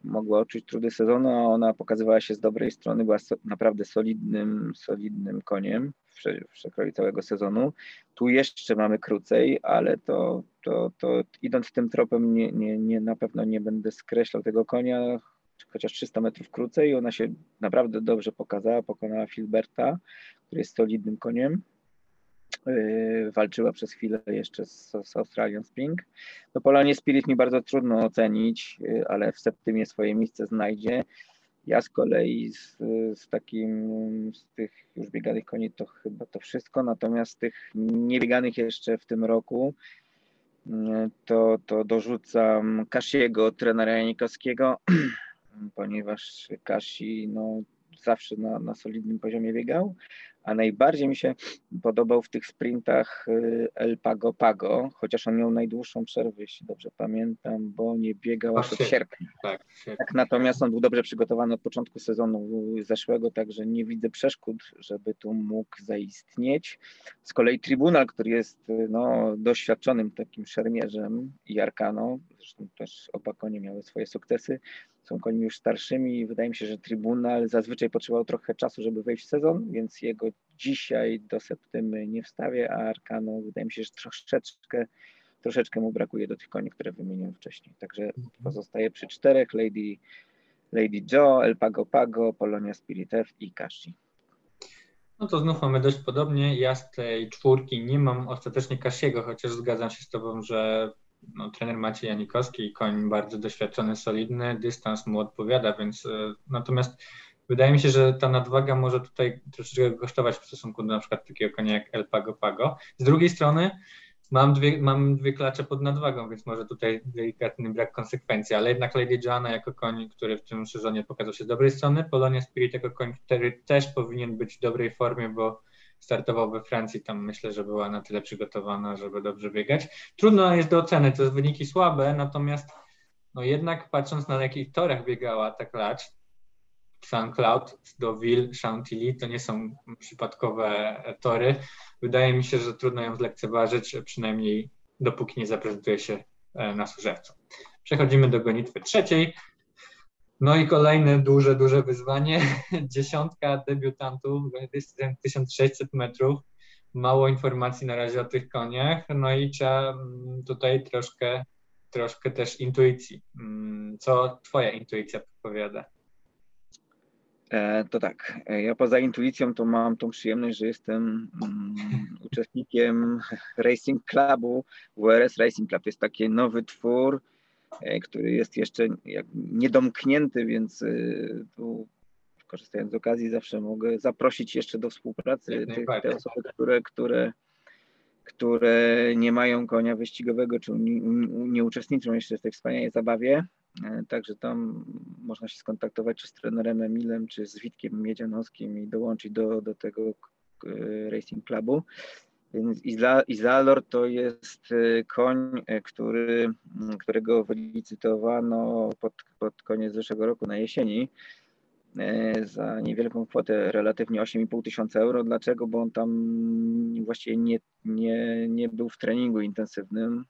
mogła odczuć trudy sezonu, a ona pokazywała się z dobrej strony, była so, naprawdę solidnym, solidnym koniem w przekroju całego sezonu. Tu jeszcze mamy krócej, ale to, to, to idąc tym tropem nie, nie, nie, na pewno nie będę skreślał tego konia, chociaż 300 metrów krócej. Ona się naprawdę dobrze pokazała, pokonała Filberta, który jest solidnym koniem. Yy, walczyła przez chwilę jeszcze z, z Australian Spring. No Polonie Spirit mi bardzo trudno ocenić, yy, ale w septymie swoje miejsce znajdzie. Ja z kolei z, z takim, z tych już bieganych koni to chyba to wszystko, natomiast tych niebieganych jeszcze w tym roku yy, to, to dorzucam Kasiego, trenera Janikowskiego, (clears throat) ponieważ Kasi no, zawsze na, na solidnym poziomie biegał, a najbardziej mi się podobał w tych sprintach y, El Pago Pago, chociaż on miał najdłuższą przerwę, jeśli dobrze pamiętam, bo nie biegał aż od sierpnia. Tak, tak, natomiast on był dobrze przygotowany od początku sezonu zeszłego, także nie widzę przeszkód, żeby tu mógł zaistnieć. Z kolei Tribunal, który jest y, no, doświadczonym takim szermierzem i Arkano, zresztą też oba konie miały swoje sukcesy, są koniami już starszymi i wydaje mi się, że Trybunal zazwyczaj potrzebował trochę czasu, żeby wejść w sezon, więc jego dzisiaj do septymy nie wstawię, a Arkano wydaje mi się, że troszeczkę, troszeczkę mu brakuje do tych koni, które wymieniłem wcześniej. Także mhm. pozostaje przy czterech, Lady, Lady Joe, El Pago Pago, Polonia Spirit F i Kashi. No to znów mamy dość podobnie. Ja z tej czwórki nie mam ostatecznie Kasiego, chociaż zgadzam się z Tobą, że no, trener Maciej Janikowski, koń bardzo doświadczony, solidny, dystans mu odpowiada, więc e, natomiast wydaje mi się, że ta nadwaga może tutaj troszeczkę kosztować w stosunku do na przykład takiego konia jak El Pago Pago. Z drugiej strony mam dwie, mam dwie klacze pod nadwagą, więc może tutaj delikatny brak konsekwencji, ale jednak Lady Joanna jako koń, który w tym sezonie pokazał się z dobrej strony, Polonia Spirit jako koń, który też powinien być w dobrej formie, bo startował we Francji, tam myślę, że była na tyle przygotowana, żeby dobrze biegać. Trudno jest do oceny, to jest wyniki słabe, natomiast no jednak patrząc na jakich torach biegała ta klacz, Saint-Cloud, Deauville, Chantilly, to nie są przypadkowe tory. Wydaje mi się, że trudno ją zlekceważyć, przynajmniej dopóki nie zaprezentuje się e, na służewcu. Przechodzimy do gonitwy trzeciej. No i kolejne duże, duże wyzwanie. (laughs) Dziesiątka debiutantów, 1600 metrów. Mało informacji na razie o tych koniach. No i trzeba mm, tutaj troszkę, troszkę też intuicji. Mm, co Twoja intuicja podpowiada? E, to tak, e, ja poza intuicją to mam tą przyjemność, że jestem um, uczestnikiem Racing Clubu, WRS Racing Club. To jest taki nowy twór, e, który jest jeszcze niedomknięty, więc tu korzystając z okazji zawsze mogę zaprosić jeszcze do współpracy tych, te osoby, które, które, które nie mają konia wyścigowego, czy nie, nie uczestniczą jeszcze w tej wspaniałej zabawie. E, także tam można się skontaktować czy z trenerem Emilem, czy z Witkiem Miedzianowskim i dołączyć do, do tego e, Racing Clubu. Izalor to jest e, koń, który, którego wylicytowano pod, pod koniec zeszłego roku na jesieni za niewielką kwotę, relatywnie 8,5 tysiąca euro. Dlaczego? Bo on tam właściwie nie, nie, nie był w treningu intensywnym.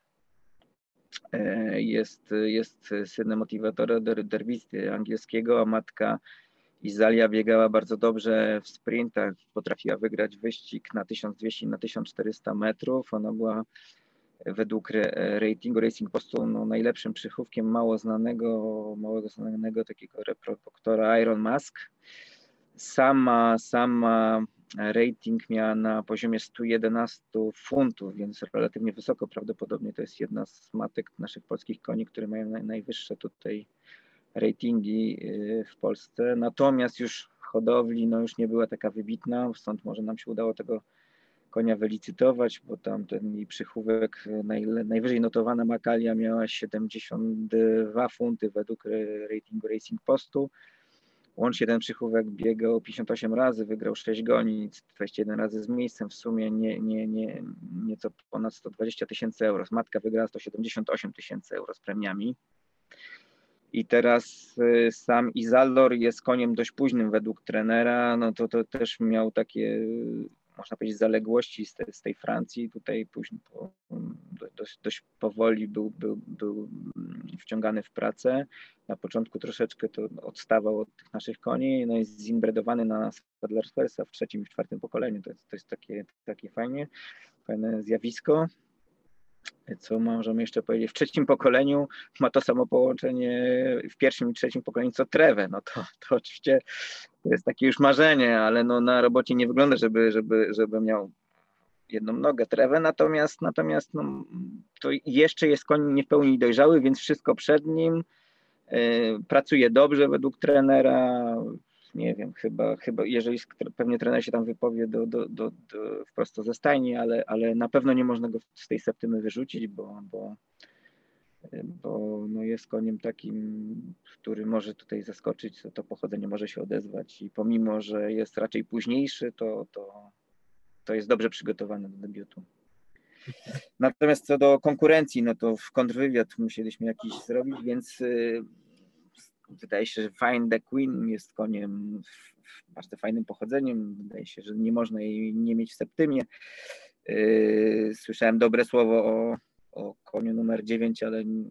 E, jest, jest synem motivatora derbisty angielskiego, a matka Izalia biegała bardzo dobrze w sprintach, potrafiła wygrać wyścig na 1200 i na 1400 metrów. Ona była według ratingu Racing Postu no, najlepszym przychówkiem mało znanego, małego znanego takiego reproduktora Iron Mask. Sama, sama rating miała na poziomie 111 funtów, więc relatywnie wysoko. Prawdopodobnie to jest jedna z matek naszych polskich koni, które mają najwyższe tutaj ratingi y, w Polsce. Natomiast już w hodowli no już nie była taka wybitna, stąd może nam się udało tego konia wylicytować, bo tam ten jej przychówek naj, najwyżej notowana Makalia miała 72 funty według ratingu Racing Postu. Łącznie ten przychówek biegał 58 razy, wygrał 6 gonic, 21 razy z miejscem, w sumie nie, nie, nie, nieco ponad 120 tysięcy euro. Matka wygrała 178 tysięcy euro z premiami. I teraz y, sam Izalor jest koniem dość późnym według trenera, no to, to też miał takie można powiedzieć, zaległości z, te, z tej Francji. Tutaj później po, dość, dość powoli był, był, był wciągany w pracę. Na początku troszeczkę to odstawał od tych naszych koni, no jest zinbredowany na Stadlerspersa w trzecim i czwartym pokoleniu. To jest, to jest takie, takie fajnie, fajne zjawisko co możemy jeszcze powiedzieć, w trzecim pokoleniu ma to samo połączenie w pierwszym i trzecim pokoleniu co Trewę, no to, to oczywiście to jest takie już marzenie, ale no na robocie nie wygląda, żeby, żeby, żeby miał jedną nogę Trewę, natomiast, natomiast no, to jeszcze jest koń nie w pełni dojrzały, więc wszystko przed nim, yy, pracuje dobrze według trenera, nie wiem, chyba, chyba jeżeli pewnie trener się tam wypowie do, do, do, do, wprost ze stajni, ale, ale na pewno nie można go z tej septymy wyrzucić, bo, bo, bo no jest koniem takim, który może tutaj zaskoczyć, to, to pochodzenie może się odezwać i pomimo, że jest raczej późniejszy, to, to, to jest dobrze przygotowany do debiutu. Natomiast co do konkurencji, no to w kontrwywiad musieliśmy jakiś zrobić, więc y, wydaje się, że Find the Queen jest koniem bardzo fajnym pochodzeniem. Wydaje się, że nie można jej nie mieć w septymie. Yy, słyszałem dobre słowo o, o koniu numer 9, ale nie,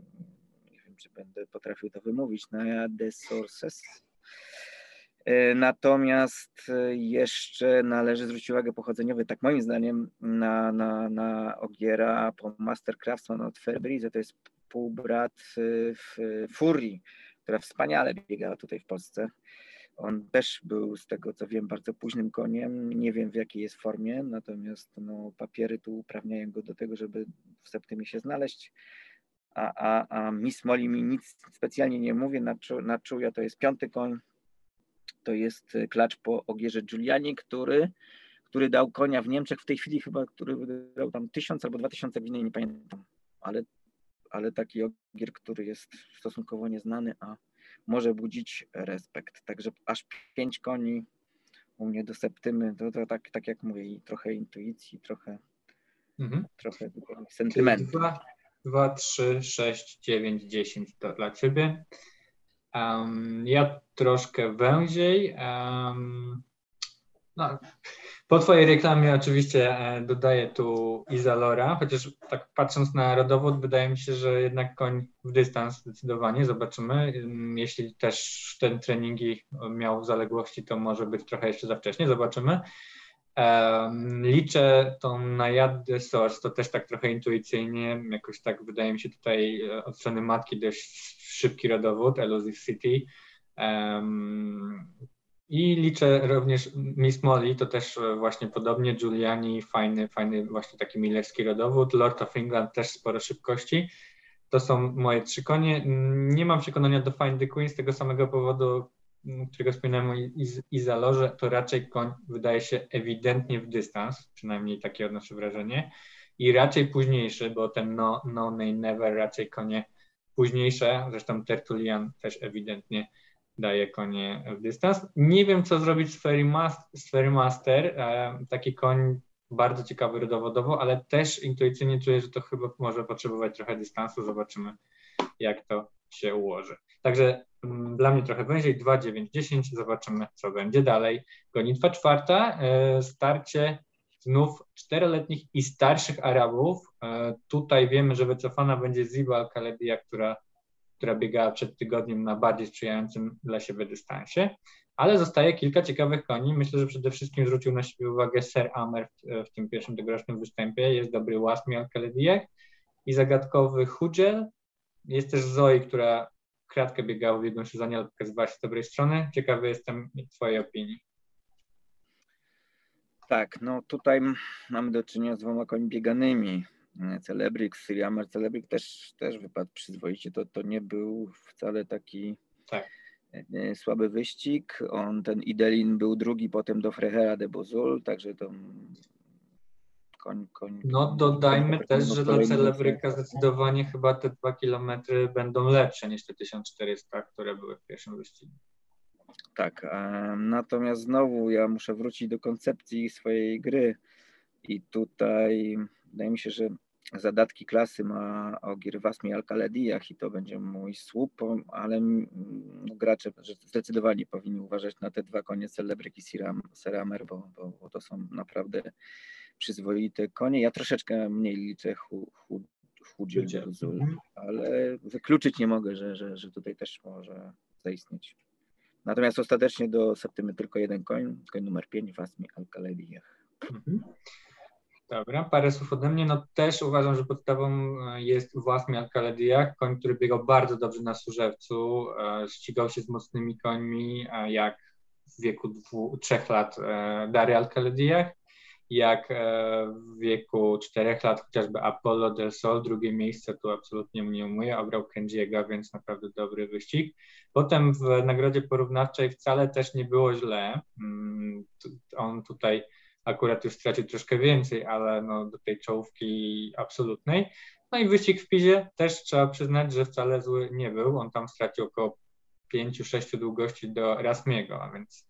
wiem, czy będę potrafił to wymówić. Naya de Sources. Yy, natomiast jeszcze należy zwrócić uwagę pochodzeniowy, tak moim zdaniem, na, na, na Ogiera po Mastercraftsman od Fairbrize. To jest półbrat w Furii która wspaniale biegała tutaj w Polsce. On też był, z tego co wiem, bardzo późnym koniem. Nie wiem w jakiej jest formie, natomiast no, papiery tu uprawniają go do tego, żeby w Septymie się znaleźć. A, a, a Miss Molly mi nic specjalnie nie mówi. Na, na czuja to jest piąty koń. To jest klacz po Ogierze Giuliani, który, który dał konia w Niemczech w tej chwili chyba, który dał tam tysiąc albo dwa tysiące w innej, nie pamiętam. Ale, ale taki ogier, który jest stosunkowo nieznany, a może budzić respekt. Także aż pięć koni u mnie do septymy, to, to tak, tak jak mówię, trochę intuicji, trochę, mhm. trochę sentymentu. 2, 3, 6, 9, 10 to dla Ciebie. Um, ja troszkę węziej. Um, no, po Twojej reklamie oczywiście e, dodaję tu Izalora, chociaż tak patrząc na rodowód, wydaje mi się, że jednak koń w dystans zdecydowanie, zobaczymy. Jeśli też ten treningi miał zaległości, to może być trochę jeszcze za wcześnie, zobaczymy. Liczę tą najadę source, to też tak trochę intuicyjnie, jakoś tak wydaje mi się tutaj e, od strony matki dość szybki rodowód, Elusive City. I liczę również Miss Molly, to też e, właśnie podobnie, Giuliani, fajny, fajny właśnie taki millerski rodowód, Lord of England też sporo szybkości. To są moje trzy konie. Nie mam przekonania do Find the Queen z tego samego powodu, którego wspominałem o Izalorze, to raczej koń wydaje się ewidentnie w dystans, przynajmniej takie odnoszę wrażenie, i raczej późniejszy, bo ten no, no Name Never raczej konie późniejsze, zresztą Tertulian też ewidentnie daje konie w dystans. Nie wiem, co zrobić z Ferry Master. E, taki koń bardzo ciekawy rodowodowo, ale też intuicyjnie czuję, że to chyba może potrzebować trochę dystansu. Zobaczymy, jak to się ułoży. Także mm, dla mnie trochę węziej, 2, 9, 10. Zobaczymy, co będzie dalej. Gonitwa czwarta, e, starcie znów czteroletnich i starszych Arabów. E, tutaj wiemy, że wycofana będzie Ziba Al-Khalebia, która która biegała przed tygodniem na bardziej sprzyjającym dla siebie dystansie, ale zostaje kilka ciekawych koni. Myślę, że przede wszystkim zwrócił na siebie uwagę Sir Amer w, w tym pierwszym tegorocznym występie. Jest dobry Wasmi al i zagadkowy Hudgel. Jest też Zoe, która kratkę biegała w jednym sezonie, ale pokazywała się z dobrej strony. Ciekawy jestem Twojej opinii. Tak, no tutaj mamy do czynienia z dwoma koni bieganymi. Celebrix, Syriamer Celebrix też, też wypadł przyzwoicie. To, to nie był wcale taki tak. E, słaby wyścig. On, ten Idelin był drugi potem do Frehera de Bozul, także to koń, koń No dodajmy koń, też, że dla Celebryka zdecydowanie chyba te dwa kilometry będą lepsze niż te 1400, które były w pierwszym wyścigu. Tak, natomiast znowu ja muszę wrócić do koncepcji swojej gry i tutaj wydaje mi się, że zadatki klasy ma Ogir Wasmi Alkaledijach i to będzie mój słup, ale no, gracze zdecydowanie powinni uważać na te dwa konie Celebryk i Seramer, bo, bo, bo, to są naprawdę przyzwoite konie. Ja troszeczkę mniej liczę hu, hu, mhm. ale wykluczyć nie mogę, że, że, że tutaj też może zaistnieć. Natomiast ostatecznie do septymy tylko jeden koń, koń numer 5 Wasmi Alkaledijach. Mhm. Dobra, parę słów ode mnie. No też uważam, że podstawą e, jest własny Alkalediak, koń, który biegał bardzo dobrze na Służewcu, e, ścigał się z mocnymi końmi, jak w wieku dwu, trzech lat e, Dary Alkalediak, jak w wieku czterech lat chociażby Apollo del Sol, drugie miejsce tu absolutnie mnie umuje, obrał Kenjiego, więc naprawdę dobry wyścig. Potem w nagrodzie porównawczej wcale też nie było źle. Mm, on tutaj akurat już stracił troszkę więcej, ale no, do tej czołówki absolutnej. No i wyścig w Pizie też trzeba przyznać, że wcale zły nie był. On tam stracił około 5-6 długości do Rasmiego, a więc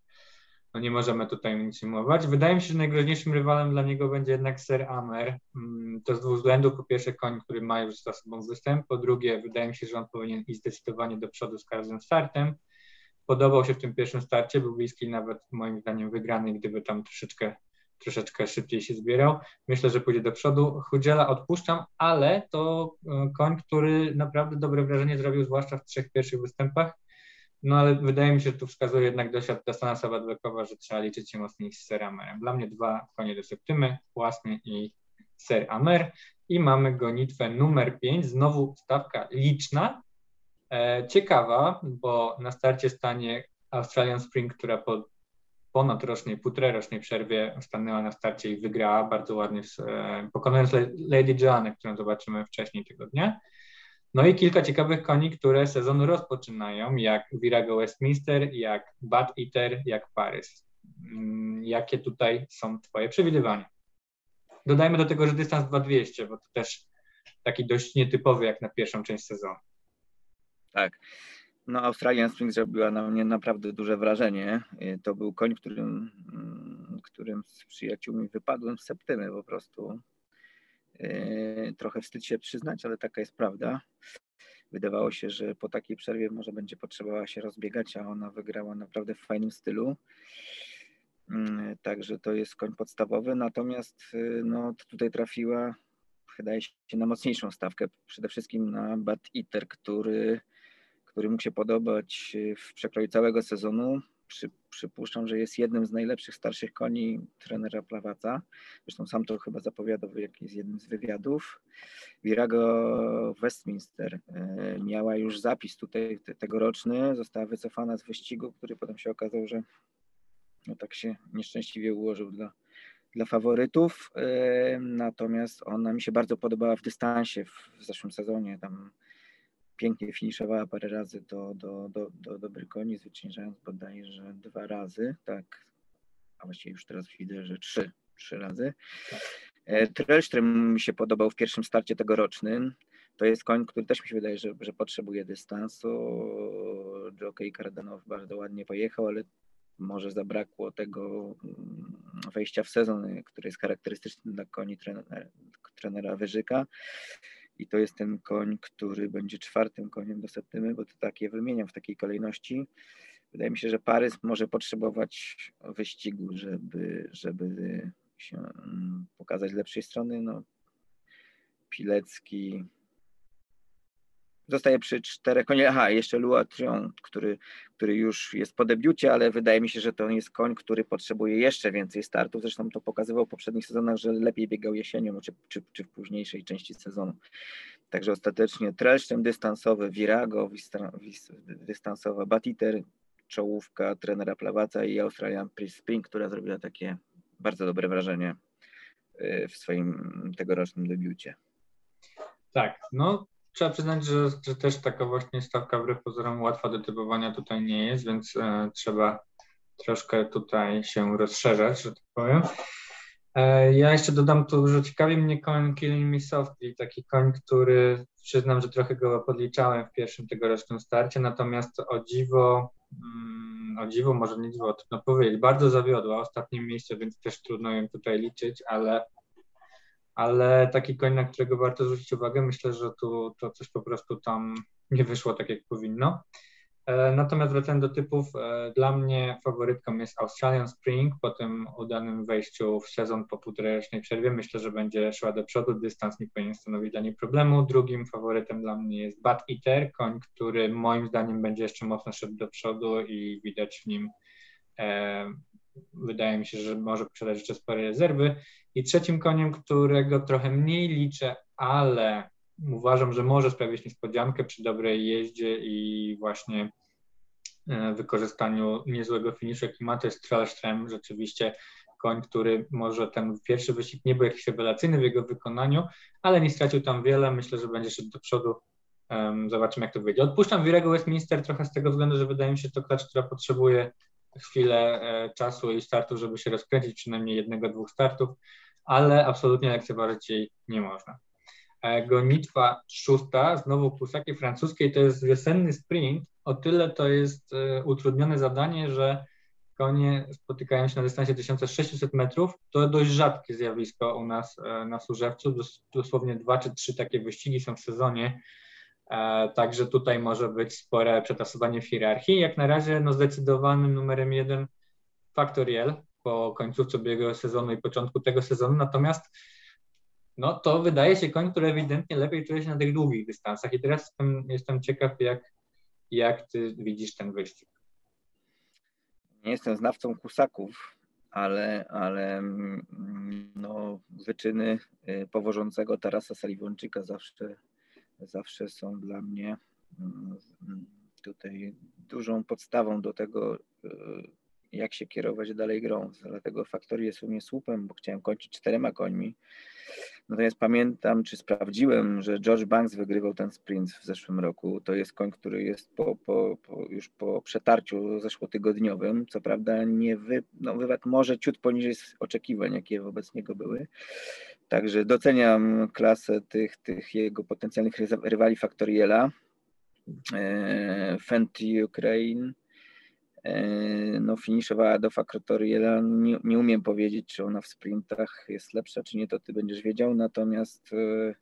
no nie możemy tutaj nic ujmować. Wydaje mi się, że najgroźniejszym rywalem dla niego będzie jednak Ser Amer. Mm, to z dwóch względów. Po pierwsze koń, który ma już za sobą występ. Po drugie, wydaje mi się, że on powinien iść zdecydowanie do przodu z każdym startem. Podobał się w tym pierwszym starcie, był bliski nawet moim zdaniem wygrany, gdyby tam troszeczkę troszeczkę szybciej się zbierał. Myślę, że pójdzie do przodu. Chudziela odpuszczam, ale to e, koń, który naprawdę dobre wrażenie zrobił, zwłaszcza w trzech pierwszych występach. No ale wydaje mi się, że tu wskazuje jednak dosiad Dastana Sabadbekowa, że trzeba liczyć się mocniej z Ser Amerem. Dla mnie dwa konie do septymy, Własny i Ser Amer. I mamy gonitwę numer 5, znowu stawka liczna, e, ciekawa, bo na starcie stanie Australian Spring, która po ponadrocznej, półtorej przerwie stanęła na starcie i wygrała bardzo ładnie, e, pokonując Lady Joanne, którą zobaczymy wcześniej tego dnia. No i kilka ciekawych koni, które sezon rozpoczynają, jak Virago Westminster, jak Bad Eater, jak Paris. Mm, jakie tutaj są Twoje przewidywania? Dodajmy do tego, że dystans 2200, bo to też taki dość nietypowy jak na pierwszą część sezonu. Tak. No, Australian Spring zrobiła na mnie naprawdę duże wrażenie. To był koń, którym, mm, którym z przyjaciółmi wypadłem z septymy po prostu. Yy, trochę wstyd się przyznać, ale taka jest prawda. Wydawało się, że po takiej przerwie może będzie potrzebowała się rozbiegać, a ona wygrała naprawdę w fajnym stylu. Yy, także to jest koń podstawowy, natomiast yy, no, tutaj trafiła, wydaje się, na mocniejszą stawkę. Przede wszystkim na Bad Eater, który który mógł się podobać e, w przekroju całego sezonu. Przy, przypuszczam, że jest jednym z najlepszych starszych koni trenera Plawaca. Zresztą sam to chyba zapowiadał w jakimś jednym z wywiadów. Virago Westminster e, miała już zapis tutaj tegoroczny, została wycofana z wyścigu, który potem się okazał, że no tak się nieszczęśliwie ułożył dla, dla faworytów. E, natomiast ona mi się bardzo podobała w dystansie w zeszłym sezonie. Tam pięknie finiszowała parę razy do, do, do, do, do Brykoni, zwyciężając bodajże dwa razy, tak, a właściwie już teraz widzę, że trzy, trzy razy. E, Trellström mi się podobał w pierwszym starcie tegorocznym. To jest koń, który też mi się wydaje, że, że potrzebuje dystansu. Jockey Cardanow bardzo ładnie pojechał, ale może zabrakło tego mm, wejścia w sezon, który jest charakterystyczny dla koni trenera, trenera Wyżyka. I to jest ten koń, który będzie czwartym koniem do septymy, bo to tak je wymieniam w takiej kolejności. Wydaje mi się, że Parys może potrzebować wyścigu, żeby, żeby się mm, pokazać z lepszej strony. No, Pilecki, Zostaje przy czterech koniach. Aha, jeszcze Lua Trion, który, który już jest po debiucie, ale wydaje mi się, że to jest koń, który potrzebuje jeszcze więcej startów. Zresztą to pokazywał w poprzednich sezonach, że lepiej biegał jesienią czy, czy, czy w późniejszej części sezonu. Także ostatecznie Trelsztem dystansowy, Virago dystansowa, Batiter, czołówka trenera Plawaca i Australian Spring, która zrobiła takie bardzo dobre wrażenie y, w swoim tegorocznym debiucie. Tak, no trzeba przyznać, że, że też taka właśnie stawka wbrew pozorom łatwa do typowania tutaj nie jest, więc e, trzeba troszkę tutaj się rozszerzać, że tak powiem. E, ja jeszcze dodam tu, że ciekawi mnie koń Killing Me Softly, taki koń, który przyznam, że trochę go podliczałem w pierwszym tegorocznym starcie, natomiast o dziwo, mm, o dziwo, może nie dziwo, trudno powiedzieć, bardzo zawiodła, ostatnim miejsce, więc też trudno ją tutaj liczyć, ale ale taki koń, na którego warto zwrócić uwagę, myślę, że tu to coś po prostu tam nie wyszło tak, jak powinno. E, natomiast wracając do typów, e, dla mnie faworytką jest Australian Spring. Po tym udanym wejściu w sezon po półtorej przerwie myślę, że będzie szła do przodu. Dystans nie powinien stanowić dla niej problemu. Drugim faworytem dla mnie jest Bad Eater, koń, który moim zdaniem będzie jeszcze mocno szedł do przodu i widać w nim e, wydaje mi się, że może posiadać jeszcze spore rezerwy. I trzecim koniem, którego trochę mniej liczę, ale uważam, że może sprawić niespodziankę przy dobrej jeździe i właśnie e, wykorzystaniu niezłego finiszu, jaki ma, to jest Trellström, rzeczywiście koń, który może ten pierwszy wyścig nie był jakiś rewelacyjny w jego wykonaniu, ale nie stracił tam wiele, myślę, że będzie szedł do przodu, zobaczymy jak to wyjdzie. Odpuszczam Wirego Westminster trochę z tego względu, że wydaje mi się, to klacz, która potrzebuje chwilę e, czasu i startu, żeby się rozkręcić, przynajmniej jednego, dwóch startów, ale absolutnie lekceważyć jej nie można. E, gonitwa szósta, znowu pusaki francuskiej, to jest wiosenny sprint. O tyle to jest e, utrudnione zadanie, że konie spotykają się na dystansie 1600 metrów. To dość rzadkie zjawisko u nas na Służewcu. Dosłownie dwa czy trzy takie wyścigi są w sezonie E, także tutaj może być spore przetasowanie w hierarchii. Jak na razie no zdecydowanym numerem jeden Factoriel po końcówce ubiegłego sezonu i początku tego sezonu, natomiast no to wydaje się koń, który ewidentnie lepiej czuje się na tych długich dystansach i teraz jestem, jestem ciekaw, jak, jak ty widzisz ten wyścig. Nie jestem znawcą kusaków, ale, ale no, wyczyny y, powożącego Tarasa Saliwonczyka zawsze zawsze są dla mnie mm, tutaj dużą podstawą do tego, jak się kierować dalej grą. Dlatego Factory jest u mnie słupem, bo chciałem kończyć czterema końmi. Natomiast pamiętam, czy sprawdziłem, że George Banks wygrywał ten sprint w zeszłym roku. To jest koń, który jest po, po, po już po przetarciu zeszłotygodniowym. Co prawda nie wy, no, wywad może ciut poniżej oczekiwań, jakie wobec niego były. Także doceniam klasę tych, tych jego potencjalnych rywali Factoriela. E, Fenty Ukraine no, finiszowała do Fakrotoriela. Nie, nie umiem powiedzieć, czy ona w sprintach jest lepsza, czy nie, to ty będziesz wiedział. Natomiast e,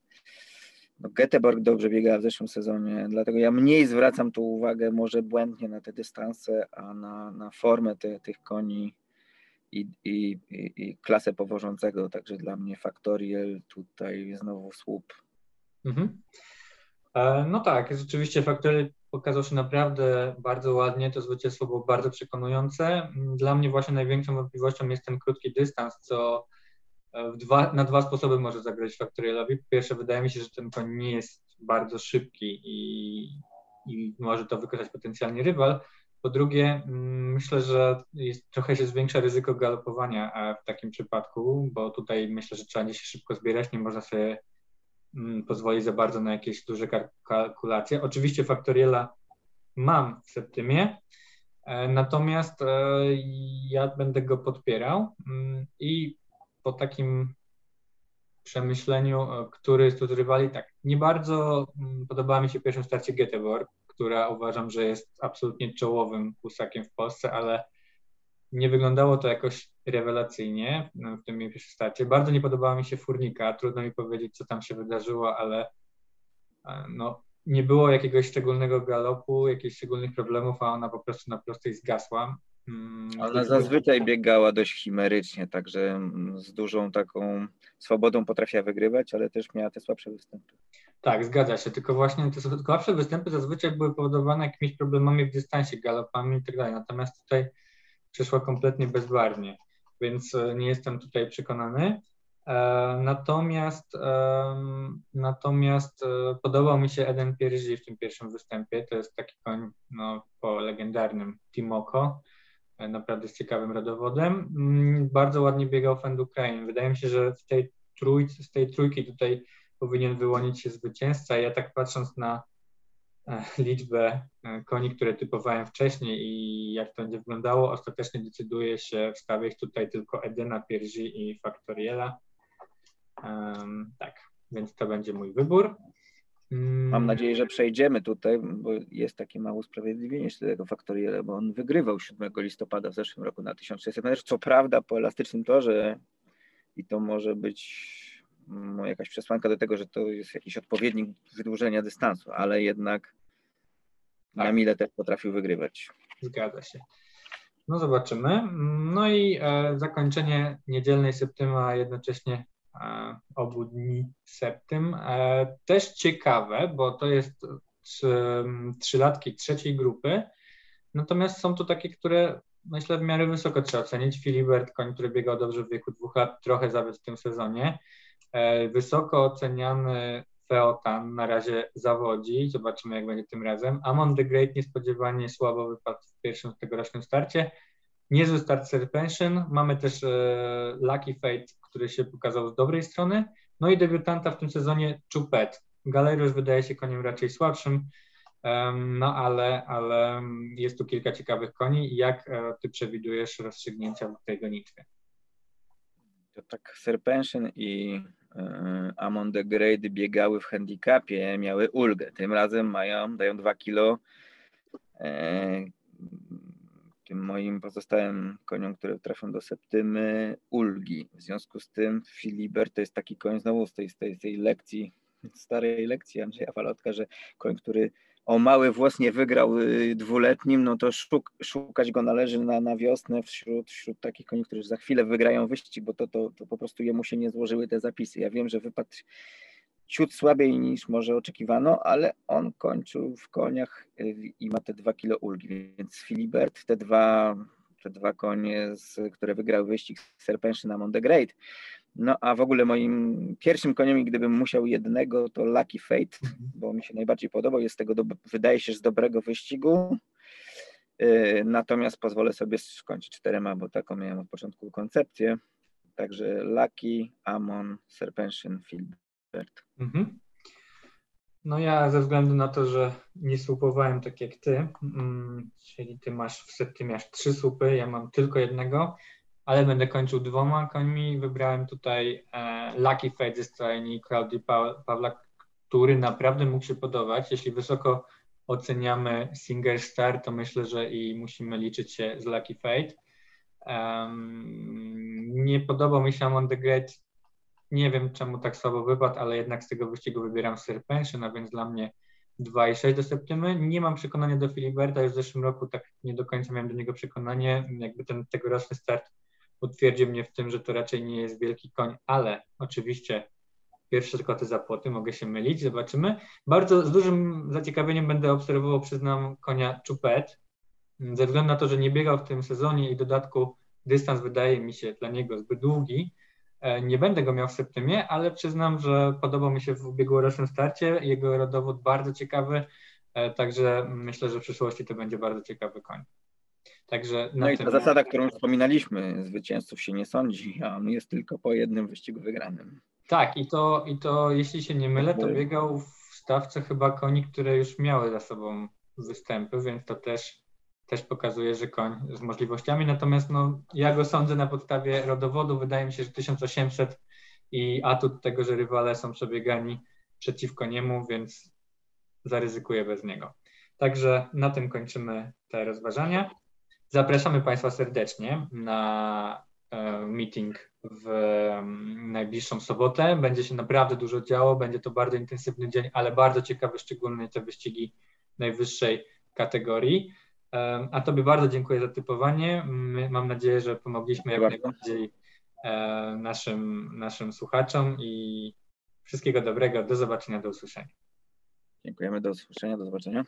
no, Göteborg dobrze biegała w zeszłym sezonie, dlatego ja mniej zwracam tu uwagę może błędnie na te dystanse, a na, na formę te, tych koni i, i, i, klasę powożącego. Także dla mnie Faktoriel tutaj znowu słup. Mhm. E, no tak, rzeczywiście Faktoriel pokazał się naprawdę bardzo ładnie, to zwycięstwo było bardzo przekonujące. Dla mnie właśnie największą wątpliwością jest ten krótki dystans, co dwa, na dwa sposoby może zagrać Factorielowi. Po pierwsze, wydaje mi się, że ten koń nie jest bardzo szybki i, i może to wykorzystać potencjalnie rywal. Po drugie, myślę, że jest, trochę się zwiększa ryzyko galopowania w takim przypadku, bo tutaj myślę, że trzeba się szybko zbierać, nie można sobie pozwoli za bardzo na jakieś duże kalkulacje. Oczywiście faktoriela mam w Septymie, e, natomiast e, ja będę go podpierał mm, i po takim przemyśleniu, e, który z rywali, tak, nie bardzo mm, podobała mi się w pierwszym starcie Göteborg, która uważam, że jest absolutnie czołowym husakiem w Polsce, ale nie wyglądało to jakoś rewelacyjnie no, w tym pierwszym starcie. Bardzo nie podobała mi się Furnika, trudno mi powiedzieć, co tam się wydarzyło, ale e, no, nie było jakiegoś szczególnego galopu, jakichś szczególnych problemów, a ona po prostu na prostej zgasła. Mm, ona zazwyczaj biegała dość chimerycznie, także mm, z dużą taką swobodą potrafiła wygrywać, ale też miała te słabsze występy. Tak, zgadza się, tylko właśnie te słabsze występy zazwyczaj były powodowane jakimiś problemami w dystansie, galopami i tak dalej, natomiast tutaj przeszła kompletnie bezbarwnie, więc e, nie jestem tutaj przekonany. E, natomiast natomiast e, podobał mi się Eden Pierzi w tym pierwszym występie. To jest taki koń no, po legendarnym Timoko, naprawdę z ciekawym rodowodem. Mm, bardzo ładnie biegał Fend Ukraine. Wydaje mi się, że w tej trójce, z tej trójki tutaj powinien wyłonić się zwycięzca. Ja tak patrząc na liczbę e, koni, które typowałem wcześniej i jak to będzie wyglądało, ostatecznie decyduje się wstawić tutaj tylko Edena, Pierzi i Factoriela. Um, tak, więc to będzie mój wybór. Mm. Mam nadzieję, że przejdziemy tutaj, bo jest takie małe usprawiedliwienie tego Factoriela, bo on wygrywał 7 listopada w zeszłym roku na 1600 metrów. Co prawda po elastycznym torze i to może być jakaś przesłanka do tego, że to jest jakiś odpowiednik wydłużenia dystansu, ale jednak tak. na mile też potrafił wygrywać. Zgadza się. No zobaczymy. No i e, zakończenie niedzielnej septymy, a jednocześnie e, obu dni septym. E, też ciekawe, bo to jest trzy, trzylatki trzeciej grupy, natomiast są to takie, które myślę w miarę wysoko trzeba ocenić. Filibert, koń, który biegał dobrze w wieku dwóch lat, trochę zawiódł w tym sezonie. E, wysoko oceniany Feotan na razie zawodzi, zobaczymy jak będzie tym razem. Amon the Great niespodziewanie słabo wypadł w pierwszym tegorocznym starcie. Niezły start Serpension. Mamy też e, Lucky Fate, który się pokazał z dobrej strony. No i debiutanta w tym sezonie Chupet. Galeriusz wydaje się koniem raczej słabszym, no ale, ale jest tu kilka ciekawych koni. Jak e, ty przewidujesz rozstrzygnięcia w tej gonitwie? To tak Serpension i Amon the Great biegały w handicapie, miały ulgę. Tym razem mają, dają 2 kilo e, tym moim pozostałym koniom, które trafią do septymy, ulgi. W związku z tym Filibert to jest taki koń znowu z tej, z tej, z tej lekcji, starej lekcji Andrzeja Falotka, że koń, który o mały włos nie wygrał y, dwuletnim, no to szuk, szukać go należy na, na wiosnę wśród, wśród takich koni, którzy za chwilę wygrają wyścig, bo to, to, to po prostu jemu się nie złożyły te zapisy. Ja wiem, że wypadł ciut słabiej niż może oczekiwano, ale on kończył w koniach y, i ma te dwa kilo ulgi, więc Filibert te dwa, te dwa konie, z, które wygrały wyścig Serpenszy na Monte Great, No a w ogóle moim pierwszym koniem, gdybym musiał jednego, to Lucky Fate, mhm. bo mi się najbardziej podobał. Jest tego, do, wydaje się, z dobrego wyścigu. Yy, natomiast pozwolę sobie skończyć czterema, bo taką miałem od początku koncepcję. Także Lucky, Amon, Serpention, Filbert. Mhm. No ja ze względu na to, że nie słupowałem tak jak ty, mm, czyli ty masz w setty masz trzy słupy, ja mam tylko jednego, ale będę kończył dwoma końmi. Wybrałem tutaj e, Lucky Fate ze stajni Claudii pa Pawla, który naprawdę mógł się podobać. Jeśli wysoko oceniamy Singer Star, to myślę, że i musimy liczyć się z Lucky Fate. Um, nie podobał mi się Amon the Great. Nie wiem czemu tak słabo wypadł, ale jednak z tego wyścigu wybieram Serpension, a więc dla mnie 2,6 do Septymy. Nie mam przekonania do Filiberta, już w zeszłym roku tak nie do końca miałem do niego przekonanie. Jakby ten tegoroczny start utwierdził mnie w tym, że to raczej nie jest wielki koń, ale oczywiście pierwsze koty za płoty, mogę się mylić, zobaczymy. Bardzo z dużym zaciekawieniem będę obserwował, przyznam, konia Chupet, ze względu na to, że nie biegał w tym sezonie i w dodatku dystans wydaje mi się dla niego zbyt długi. E, nie będę go miał w septymie, ale przyznam, że podobał mi się w ubiegłorocznym starcie. Jego rodowód bardzo ciekawy, e, także myślę, że w przyszłości to będzie bardzo ciekawy koń. Także no i ta zasada, którą wspominaliśmy, zwycięzców się nie sądzi, a on jest tylko po jednym wyścigu wygranym. Tak, i to, i to jeśli się nie mylę, to biegał w stawce chyba koni, które już miały za sobą występy, więc to też, też pokazuje, że koń z możliwościami. Natomiast no, ja go sądzę na podstawie rodowodu. Wydaje mi się, że 1800 i atut tego, że rywale są przebiegani przeciwko niemu, więc zaryzykuję bez niego. Także na tym kończymy te rozważania. Zapraszamy Państwa serdecznie na e, meeting w najbliższą sobotę. Będzie się naprawdę dużo działo, będzie to bardzo intensywny dzień, ale bardzo ciekawe, szczególnie te wyścigi najwyższej kategorii. E, a Tobie bardzo dziękuję za typowanie. Mam nadzieję, że pomogliśmy jak najbardziej e, naszym, naszym słuchaczom i wszystkiego dobrego. Do zobaczenia, do usłyszenia. Dziękujemy, do usłyszenia, do zobaczenia.